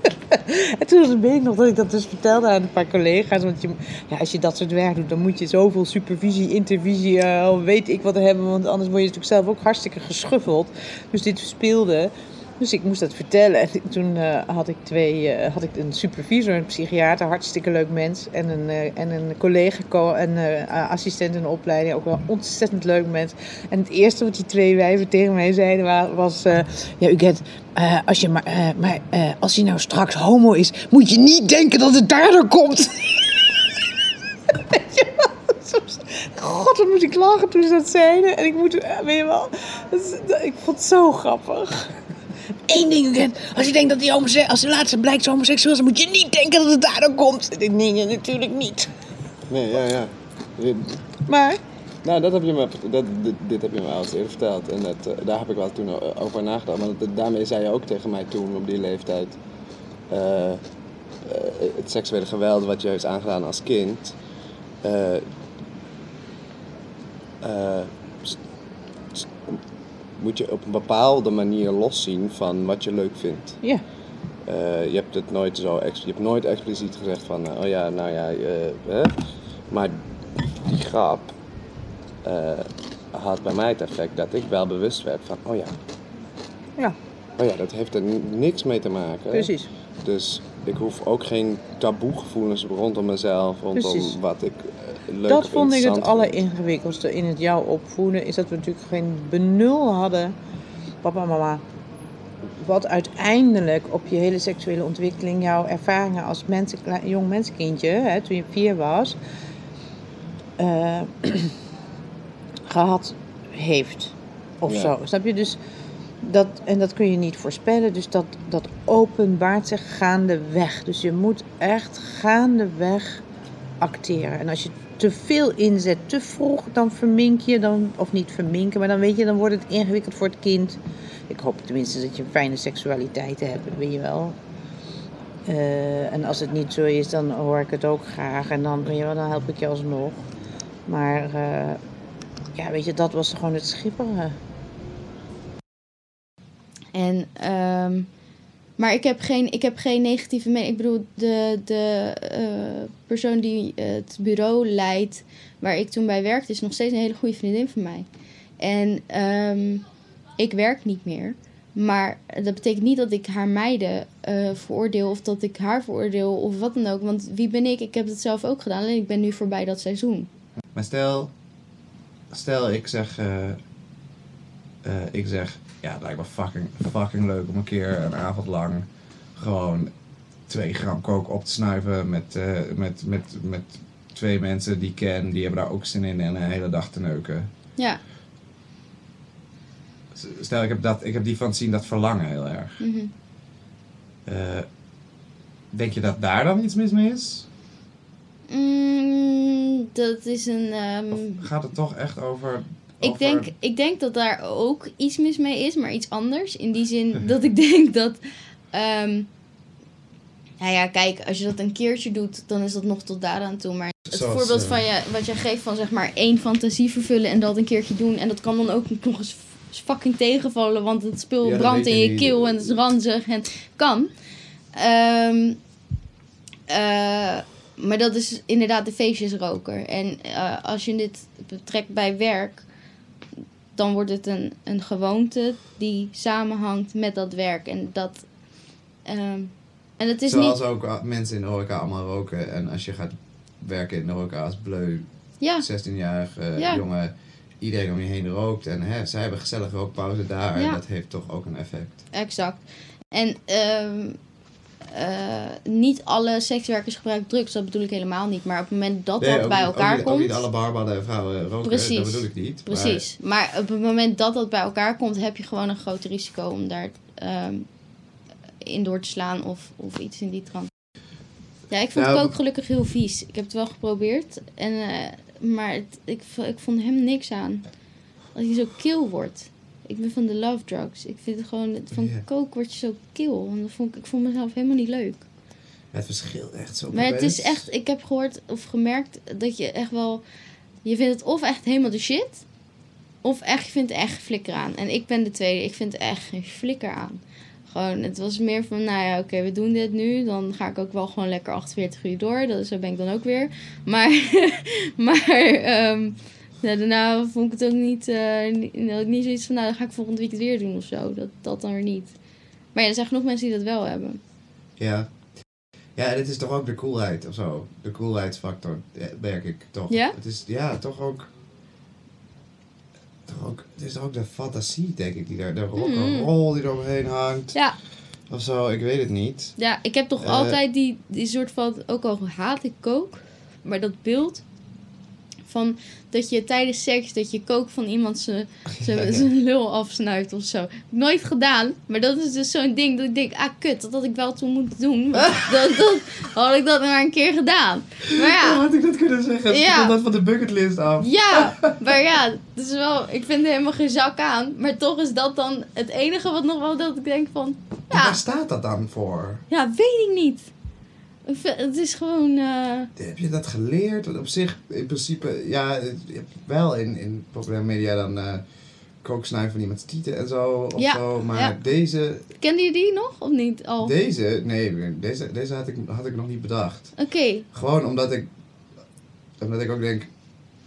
En toen weet ik nog dat ik dat dus vertelde aan een paar collega's. Want je, ja, als je dat soort werk doet, dan moet je zoveel supervisie, intervisie, eh, weet ik wat hebben. Want anders word je natuurlijk zelf ook hartstikke geschuffeld. Dus dit speelde. Dus ik moest dat vertellen. En toen eh, had ik twee, eh, had ik een supervisor, een psychiater, hartstikke leuk mens. En een, eh, en een collega, co- en assistent in de opleiding, ook wel een ontzettend leuk mens. En het eerste wat die twee wijven tegen mij zeiden wa- was... ja, Uget, als je maar, maar als hij nou straks homo is, moet je niet denken dat het daardoor komt. God, wat moest ik lachen toen ze dat zeiden. En ik moet, weet je wel, ik vond het zo grappig. Eén ding, als je denkt dat hij homoseksueel, als de laatste blijkt homoseksueel is, dan moet je niet denken dat het daardoor komt. Denk, nee, nee, natuurlijk niet. Nee, ja, ja. Maar, Nou, dat heb je me, dat, dit, dit heb je me al eens eerder verteld. En dat, eh, daar heb ik wel toen o- over nagedacht. Want dat- daarmee zei je ook tegen mij toen, op die leeftijd... eh, eh, het seksuele geweld wat je is aangedaan als kind... moet je op een bepaalde manier loszien van wat je leuk vindt. ja. Eh, je hebt het nooit zo je hebt nooit expliciet gezegd van, eh, oh ja, nou ja, eh, hè? maar die grap eh, had bij mij het effect dat ik wel bewust werd van, oh ja, Ja, oh ja, dat heeft er ni- niks mee te maken. precies. Dus ik hoef ook geen taboegevoelens rondom mezelf, rondom Precies. wat ik eh, leuk dat vond ik het alleringewikkeldste in het jou opvoeden. Is dat we natuurlijk geen benul hadden, papa en mama. Wat uiteindelijk op je hele seksuele ontwikkeling, jouw ervaringen als mensen, jong mensenkindje, hè, toen je vier was, eh, gehad heeft. Of Ja. zo. Snap je? Dus dat, en dat kun je niet voorspellen. Dus dat, dat openbaart zich gaandeweg. Dus je moet echt gaandeweg acteren. En als je te veel inzet, te vroeg, dan vermink je. Dan, of niet verminken, maar dan weet je, dan wordt het ingewikkeld voor het kind. Ik hoop tenminste dat je een fijne seksualiteit hebt, weet je wel. Eh, en als het niet zo is, dan hoor ik het ook graag. En dan, dan help ik je alsnog. Maar eh, ja, weet je, dat was gewoon het schipperen. En, ehm, maar ik heb, geen, ik heb geen negatieve mening. Ik bedoel, de, de eh, persoon die het bureau leidt, waar ik toen bij werkte, is nog steeds een hele goede vriendin van mij. En ehm, ik werk niet meer. Maar dat betekent niet dat ik haar meiden eh, veroordeel of dat ik haar veroordeel of wat dan ook. Want wie ben ik? Ik heb het zelf ook gedaan. Alleen ik ben nu voorbij dat seizoen. Maar stel, stel ik zeg, eh, eh, ik zeg, ja, het lijkt me fucking, fucking leuk om een keer een avond lang gewoon twee gram kook op te snuiven met, eh, met, met, met twee mensen die ik ken, die hebben daar ook zin in en een hele dag te neuken. Ja. Stel, ik heb, dat, ik heb die fantasie en dat verlangen heel erg. mhm. Eh, denk je dat daar dan iets mis mee is? Mm, dat is een. ehm, Of gaat het toch echt over... Ik denk, ik denk dat daar ook iets mis mee is, maar iets anders. In die zin dat ik denk dat. ehm nou ja, kijk, als je dat een keertje doet, dan is dat nog tot daaraan toe. Maar het Zoals, voorbeeld eh, van je, wat jij geeft van zeg maar één fantasie vervullen en dat een keertje doen. En dat kan dan ook nog eens fucking tegenvallen, want het spul Ja, brandt in je niet. keel en het is ranzig en kan. Ehm, eh, maar dat is inderdaad de feestjesroker. En eh, als je dit betrekt bij werk, dan wordt het een, een gewoonte die samenhangt met dat werk. En dat. ehm, en het is Zoals niet. ook mensen in de horeca allemaal roken. En als je gaat werken in de horeca als bleu, Ja, 16-jarige Ja. jongen, iedereen om je heen rookt. En hè, zij hebben gezellige rookpauze daar. Ja. En dat heeft toch ook een effect. exact. En ehm, eh, niet alle sekswerkers gebruiken drugs, dat bedoel ik helemaal niet. Maar op het moment dat Nee, dat bij elkaar ook niet, komt. Ook niet alle en vrouwen roken, Precies. dat bedoel ik niet. maar- Precies. Maar op het moment dat dat bij elkaar komt, heb je gewoon een groot risico om daar ehm, in door te slaan of, of iets in die trant. Ja, ik vond Nou, het ook gelukkig heel vies. Ik heb het wel geprobeerd, en, eh, maar het, ik, ik vond hem niks aan. Als hij zo kil wordt. Ik ben van de love drugs. Ik vind het gewoon, van coke word je zo kil. En dat vond ik, ik vond mezelf helemaal niet leuk. Het verschilt echt zo. Maar het is echt, ik heb gehoord of gemerkt dat je echt wel, je vindt het of echt helemaal de shit, of echt, je vindt er echt flikker aan. En ik ben de tweede, ik vind er echt geen flikker aan. Gewoon, het was meer van, nou ja, oké, we doen dit nu, dan ga ik ook wel gewoon lekker 48 uur door. Dat, zo ben ik dan ook weer. Maar, maar ehm, ja, daarna vond ik het ook niet, eh, niet, ik niet zoiets van, nou, dan ga ik volgend weekend weer doen of zo. Dat, dat dan weer niet. Maar ja, er zijn genoeg mensen die dat wel hebben. Ja. Ja, en het is toch ook de coolheid of zo. De coolheidsfactor, merk ik toch. Ja? Het is, ja, toch ook... Toch ook, het is toch ook de fantasie, denk ik, die daar, de rock'n'roll die er omheen hangt. Ja, Of zo, ik weet het niet. Ja, ik heb toch Eh. altijd die, die soort van, ook al haat ik kook, maar dat beeld van dat je tijdens seks, dat je kook van iemand zijn lul afsnuit of zo. Nooit gedaan, maar dat is dus zo'n ding dat ik denk, ah kut, dat had ik wel toen moeten doen. Dat, dat, had ik dat maar een keer gedaan. Maar ja, had ik dat kunnen zeggen? Ja. Dat van de bucketlist af? ja, maar ja, is wel, ik vind er helemaal geen zak aan. Maar toch is dat dan het enige wat nog wel dat ik denk van, En ja, Waar staat dat dan voor? ja, weet ik niet. Het is gewoon... eh, Heb je dat geleerd? Want op zich, in principe, ja, je hebt wel in, in populaire media dan kooksnuiven van iemands tieten en zo. Of Ja, zo. Maar ja. deze, Kende je die nog of niet al? Oké. deze, nee, deze, deze had, ik, had ik nog niet bedacht. Gewoon omdat ik, omdat ik ook denk,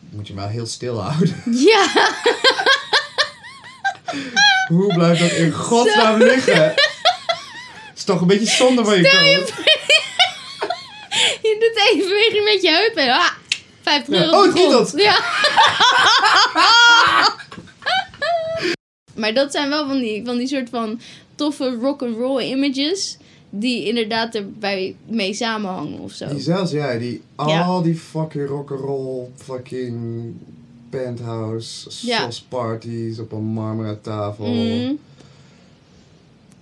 moet je maar heel stil houden. Ja, Hoe blijft dat in godsnaam liggen? Het is toch een beetje zonde van je voor, meteen beweging met je heup en ah, 50 Ja. euro. Oh, grond. kietelt. Ja. maar dat zijn wel van die, van die soort van toffe rock and roll images die inderdaad erbij mee samenhangen of zo. Die zelfs, ja, die, Ja. al die fucking rock'n'roll, fucking penthouse, Ja. sauce parties op een marmeren tafel. Mhm.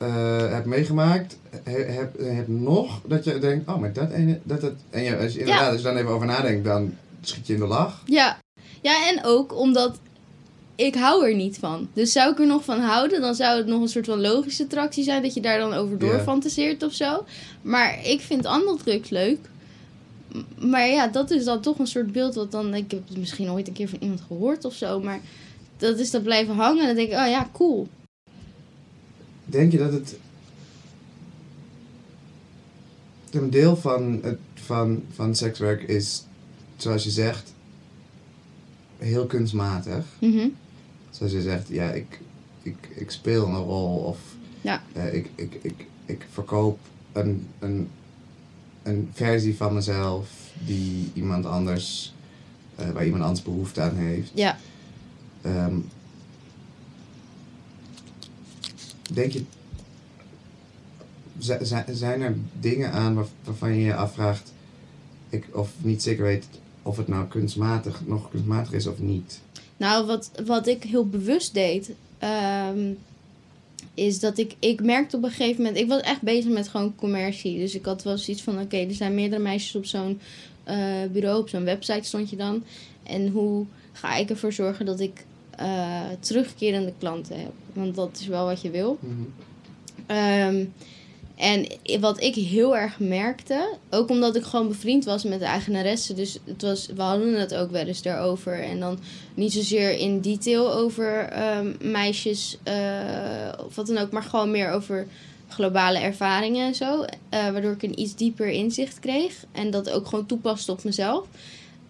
Eh, heb meegemaakt, he- heb, heb nog dat je denkt, oh, maar dat ene, dat het. En ja, als je inderdaad, als je dan even over nadenkt, dan schiet je in de lach. Ja. ja, en ook omdat ik hou er niet van. Dus zou ik er nog van houden, dan zou het nog een soort van logische attractie zijn dat je daar dan over doorfantaseert of zo. Maar ik vind andere drugs leuk. M- Maar ja, dat is dan toch een soort beeld wat dan... Ik heb het misschien ooit een keer van iemand gehoord of zo, maar dat is dan blijven hangen. En dan denk ik, oh ja, cool. Denk je dat het. Een deel van, het, van, van sekswerk is, zoals je zegt, heel kunstmatig. Mhm. Zoals je zegt, ja, ik, ik, ik speel een rol of Ja. eh, ik, ik, ik, ik verkoop een, een, een versie van mezelf die iemand anders, eh, waar iemand anders behoefte aan heeft. Ja. Ehm, denk je, zi- zi- zijn er dingen aan waar- waarvan je je afvraagt, ik, of niet zeker weet of het nou kunstmatig, nog kunstmatig is of niet? Nou, wat, wat ik heel bewust deed, ehm, is dat ik, ik merkte op een gegeven moment, ik was echt bezig met gewoon commercie. Dus ik had wel zoiets van, oké, er zijn meerdere meisjes op zo'n eh, bureau, op zo'n website stond je dan. En hoe ga ik ervoor zorgen dat ik eh, terugkerende klanten heb? Want dat is wel wat je wil. Ehm, en wat ik heel erg merkte, ook omdat ik gewoon bevriend was met de eigenaresse, dus het was, we hadden het ook wel eens daarover. En dan niet zozeer in detail over ehm, meisjes eh, of wat dan ook, maar gewoon meer over globale ervaringen en zo. eh, waardoor ik een iets dieper inzicht kreeg en dat ook gewoon toepaste op mezelf.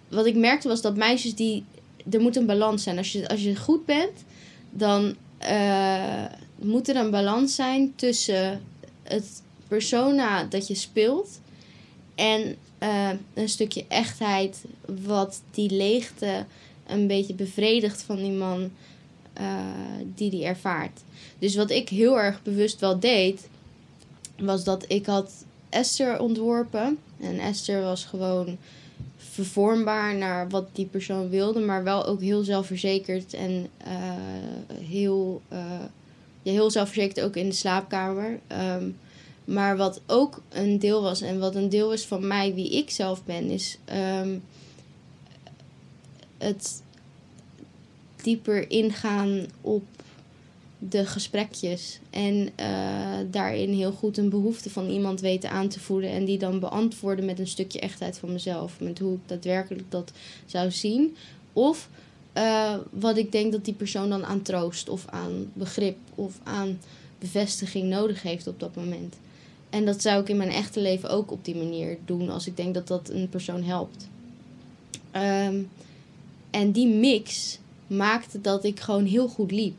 Wat ik merkte was dat meisjes die. Er moet een balans zijn. Als je, als je goed bent, dan eh, moet er een balans zijn tussen het persona dat je speelt en eh, een stukje echtheid, wat die leegte een beetje bevredigt van die man eh, die die ervaart. Dus wat ik heel erg bewust wel deed, was dat ik had Esther ontworpen. En Esther was gewoon vervormbaar naar wat die persoon wilde, maar wel ook heel zelfverzekerd en eh, heel, ja, heel zelfverzekerd ook in de slaapkamer. Ehm, maar wat ook een deel was en wat een deel is van mij, wie ik zelf ben, is ehm, het dieper ingaan op de gesprekjes. En eh, daarin heel goed een behoefte van iemand weten aan te voelen. En die dan beantwoorden met een stukje echtheid van mezelf. Met hoe ik daadwerkelijk dat zou zien. Of eh, wat ik denk dat die persoon dan aan troost of aan begrip of aan bevestiging nodig heeft op dat moment. En dat zou ik in mijn echte leven ook op die manier doen als ik denk dat dat een persoon helpt. Ehm, en die mix maakte dat ik gewoon heel goed liep.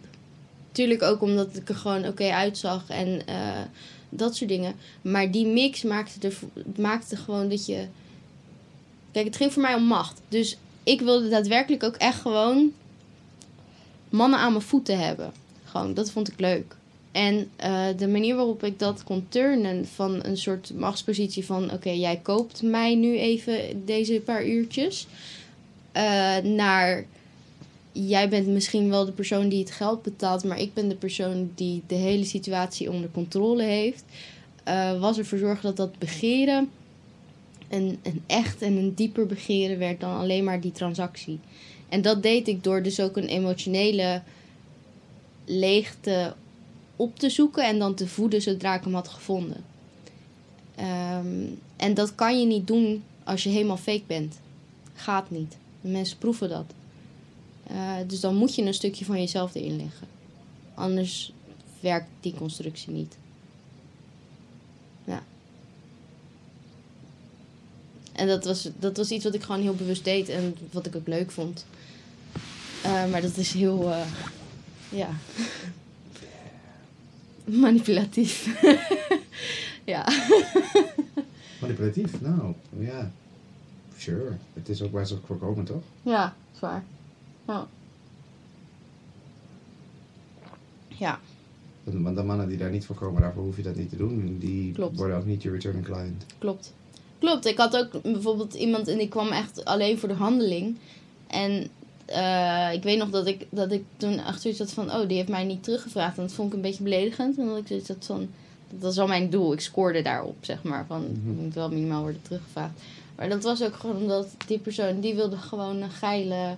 Tuurlijk ook omdat ik er gewoon oké uitzag en eh, dat soort dingen. Maar die mix maakte, er, maakte gewoon dat je. Kijk, het ging voor mij om macht. Dus ik wilde daadwerkelijk ook echt gewoon mannen aan mijn voeten hebben. Gewoon, dat vond ik leuk. En eh, de manier waarop ik dat kon turnen van een soort machtspositie van... oké, jij koopt mij nu even deze paar uurtjes... eh, naar jij bent misschien wel de persoon die het geld betaalt... maar ik ben de persoon die de hele situatie onder controle heeft... eh, was ervoor zorgen dat dat begeren... Een, een echt en een dieper begeren werd dan alleen maar die transactie. En dat deed ik door dus ook een emotionele leegte op te zoeken en dan te voeden zodra ik hem had gevonden. Ehm, en dat kan je niet doen als je helemaal fake bent. Gaat niet. Mensen proeven dat. Eh, dus dan moet je een stukje van jezelf erin leggen. Anders werkt die constructie niet. Ja. En dat was, dat was iets wat ik gewoon heel bewust deed en wat ik ook leuk vond. Eh, maar dat is heel, eh, ja, manipulatief. ja. Manipulatief, nou ja. Sure. Het is ook waar ze voor komen, toch? Ja, zwaar. Ja. Ja, Want de mannen die daar niet voor komen, daarvoor hoef je dat niet te doen. Die Klopt. worden ook niet je returning client. klopt. Klopt, ik had ook bijvoorbeeld iemand en die kwam echt alleen voor de handeling. En eh, ik weet nog dat ik, dat ik toen achter had van, oh, die heeft mij niet teruggevraagd. En dat vond ik een beetje beledigend. En dat ik zoiets had van, dat was al mijn doel. Ik scoorde daarop, zeg maar. Van, ik moet wel minimaal worden teruggevraagd. Maar dat was ook gewoon omdat die persoon, die wilde gewoon een geile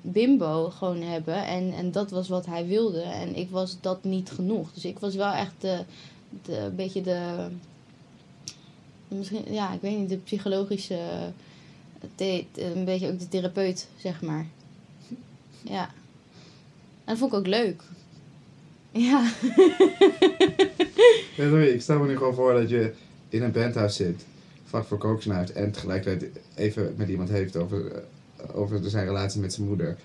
bimbo gewoon hebben. En, en dat was wat hij wilde. En ik was dat niet genoeg. Dus ik was wel echt de, een beetje de misschien, ja, ik weet niet, de psychologische, een beetje ook de therapeut, zeg maar. Ja. En dat vond ik ook leuk. Ja. Ja, ik stel me nu gewoon voor dat je in een bandhuis zit, vlak voor kook snuift en tegelijkertijd even met iemand heeft over, eh, over zijn relatie met zijn moeder.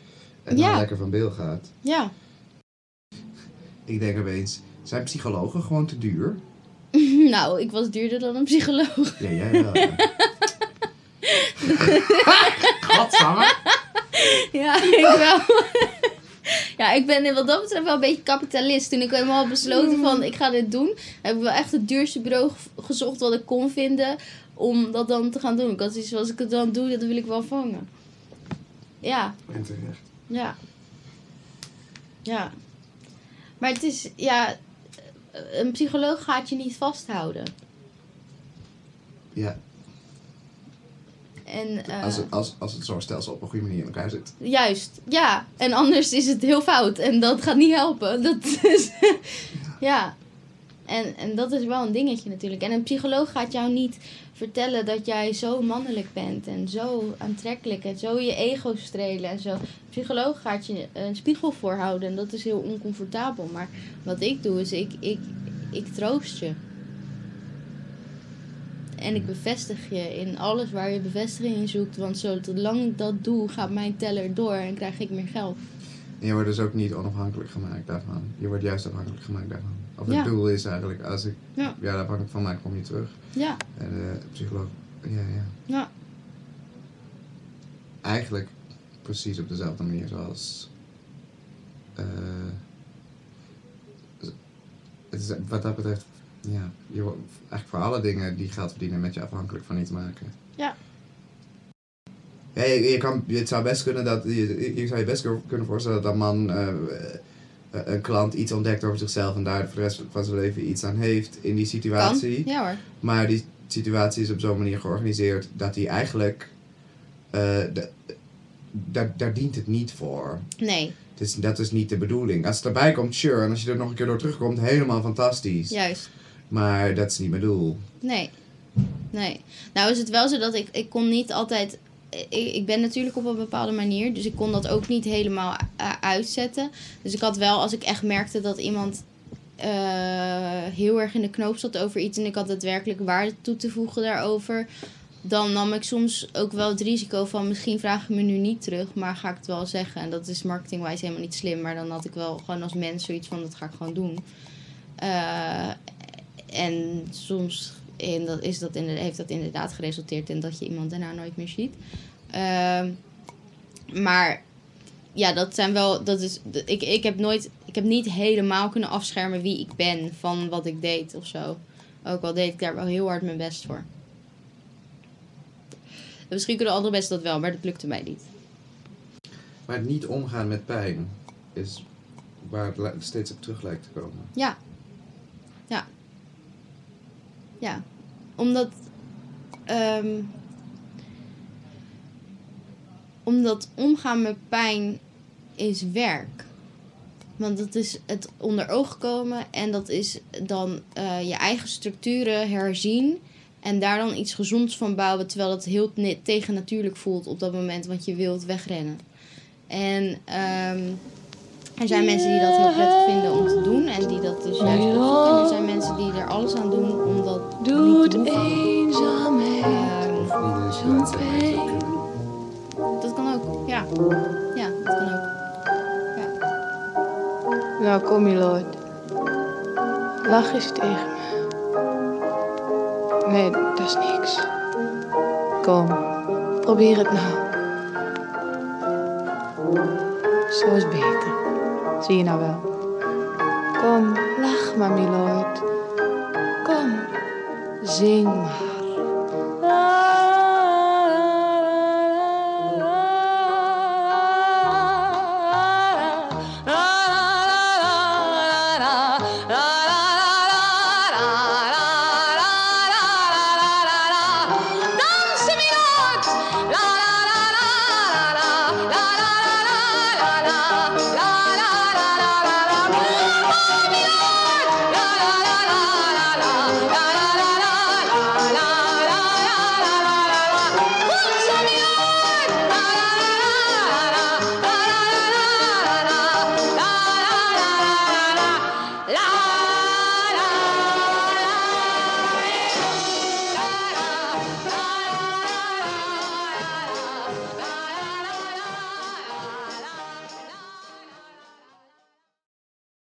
En Ja. dan lekker van beeld gaat. Ja. Ik denk opeens, zijn psychologen gewoon te duur? nou, ik was duurder dan een psycholoog. Ja, jij wel. Ja. Godsamme. Ja, ik wel. Ja, ik ben wat dat betreft wel een beetje kapitalist. Toen ik helemaal had besloten van ik ga dit doen, heb ik wel echt het duurste bureau ge- gezocht wat ik kon vinden om dat dan te gaan doen. Ik had zoiets als ik het dan doe, dat wil ik wel vangen. Ja, En terecht. Ja. Ja. Maar het is, ja, een psycholoog gaat je niet vasthouden. Ja, En, eh, als het, als, als het zo'n stelsel op een goede manier in elkaar zit. Juist, ja. En anders is het heel fout en dat gaat niet helpen. Dat is, ja. En, en dat is wel een dingetje natuurlijk. En een psycholoog gaat jou niet vertellen dat jij zo mannelijk bent en zo aantrekkelijk en zo je ego strelen en zo. Een psycholoog gaat je een spiegel voorhouden en dat is heel oncomfortabel. Maar wat ik doe is ik, ik, ik troost je. En ik bevestig je in alles waar je bevestiging in zoekt. Want zolang ik dat doe, gaat mijn teller door en krijg ik meer geld. En je wordt dus ook niet onafhankelijk gemaakt daarvan. Je wordt juist afhankelijk gemaakt daarvan. Of het doel is eigenlijk, als ik Ja. ja. afhankelijk van mij kom je terug. Ja, En de psycholoog, ja, ja. ja, Eigenlijk precies op dezelfde manier zoals. eh, het is, wat dat betreft, ja, je eigenlijk voor alle dingen die geld verdienen met je afhankelijk van iets maken. Ja. Ja, je, je kan, het zou best kunnen dat, je, je zou je best kunnen voorstellen dat een man, eh, eh, een klant iets ontdekt over zichzelf en daar voor de rest van zijn leven iets aan heeft in die kan. situatie. Ja hoor. Maar die situatie is op zo'n manier georganiseerd dat hij eigenlijk. eh, daar, daar dient het niet voor. Nee, is, dat is niet de bedoeling. Als het erbij komt, sure. En als je er nog een keer door terugkomt, helemaal fantastisch. juist. Maar dat is niet mijn doel. Nee. Nee. Nou is het wel zo dat ik, ik kon niet altijd... Ik, ik ben natuurlijk op een bepaalde manier, dus ik kon dat ook niet helemaal eh, uitzetten. Dus ik had wel, als ik echt merkte dat iemand eh, heel erg in de knoop zat over iets... en ik had daadwerkelijk waarde toe te voegen daarover... dan nam ik soms ook wel het risico van... misschien vraag ik me nu niet terug, maar ga ik het wel zeggen. En dat is marketingwijs helemaal niet slim, maar dan had ik wel gewoon als mens zoiets van... dat ga ik gewoon doen. Eh, en soms en dat is dat inderdaad, heeft dat inderdaad geresulteerd in dat je iemand daarna nooit meer ziet. Ehm, maar ja, dat zijn wel. Dat is, ik, ik heb nooit. Ik heb niet helemaal kunnen afschermen wie ik ben van wat ik deed of zo. Ook al deed ik daar wel heel hard mijn best voor. En Misschien kunnen andere mensen dat wel, maar dat lukte mij niet. Maar het niet omgaan met pijn is waar het steeds op terug lijkt te komen. Ja. Ja. Omdat. ehm, omdat omgaan met pijn is werk. Want dat is het onder ogen komen en dat is dan eh, je eigen structuren herzien. En daar dan iets gezonds van bouwen, terwijl het heel tegennatuurlijk voelt op dat moment, want je wilt wegrennen. En ehm, er zijn mensen die dat heel prettig vinden om te doen en die dat dus juist opzoeken. En er zijn mensen die er alles aan doen om dat niet te Doet eenzaamheid zo'n dat pijn. kunnen. dat kan ook, ja. Ja, dat kan ook. Nou, kom Milord. Lach eens tegen me. Nee, dat is niks. Kom, probeer het nou. Zo is beter. Zie je nou wel? Kom, lach maar, milord. Kom, zing maar.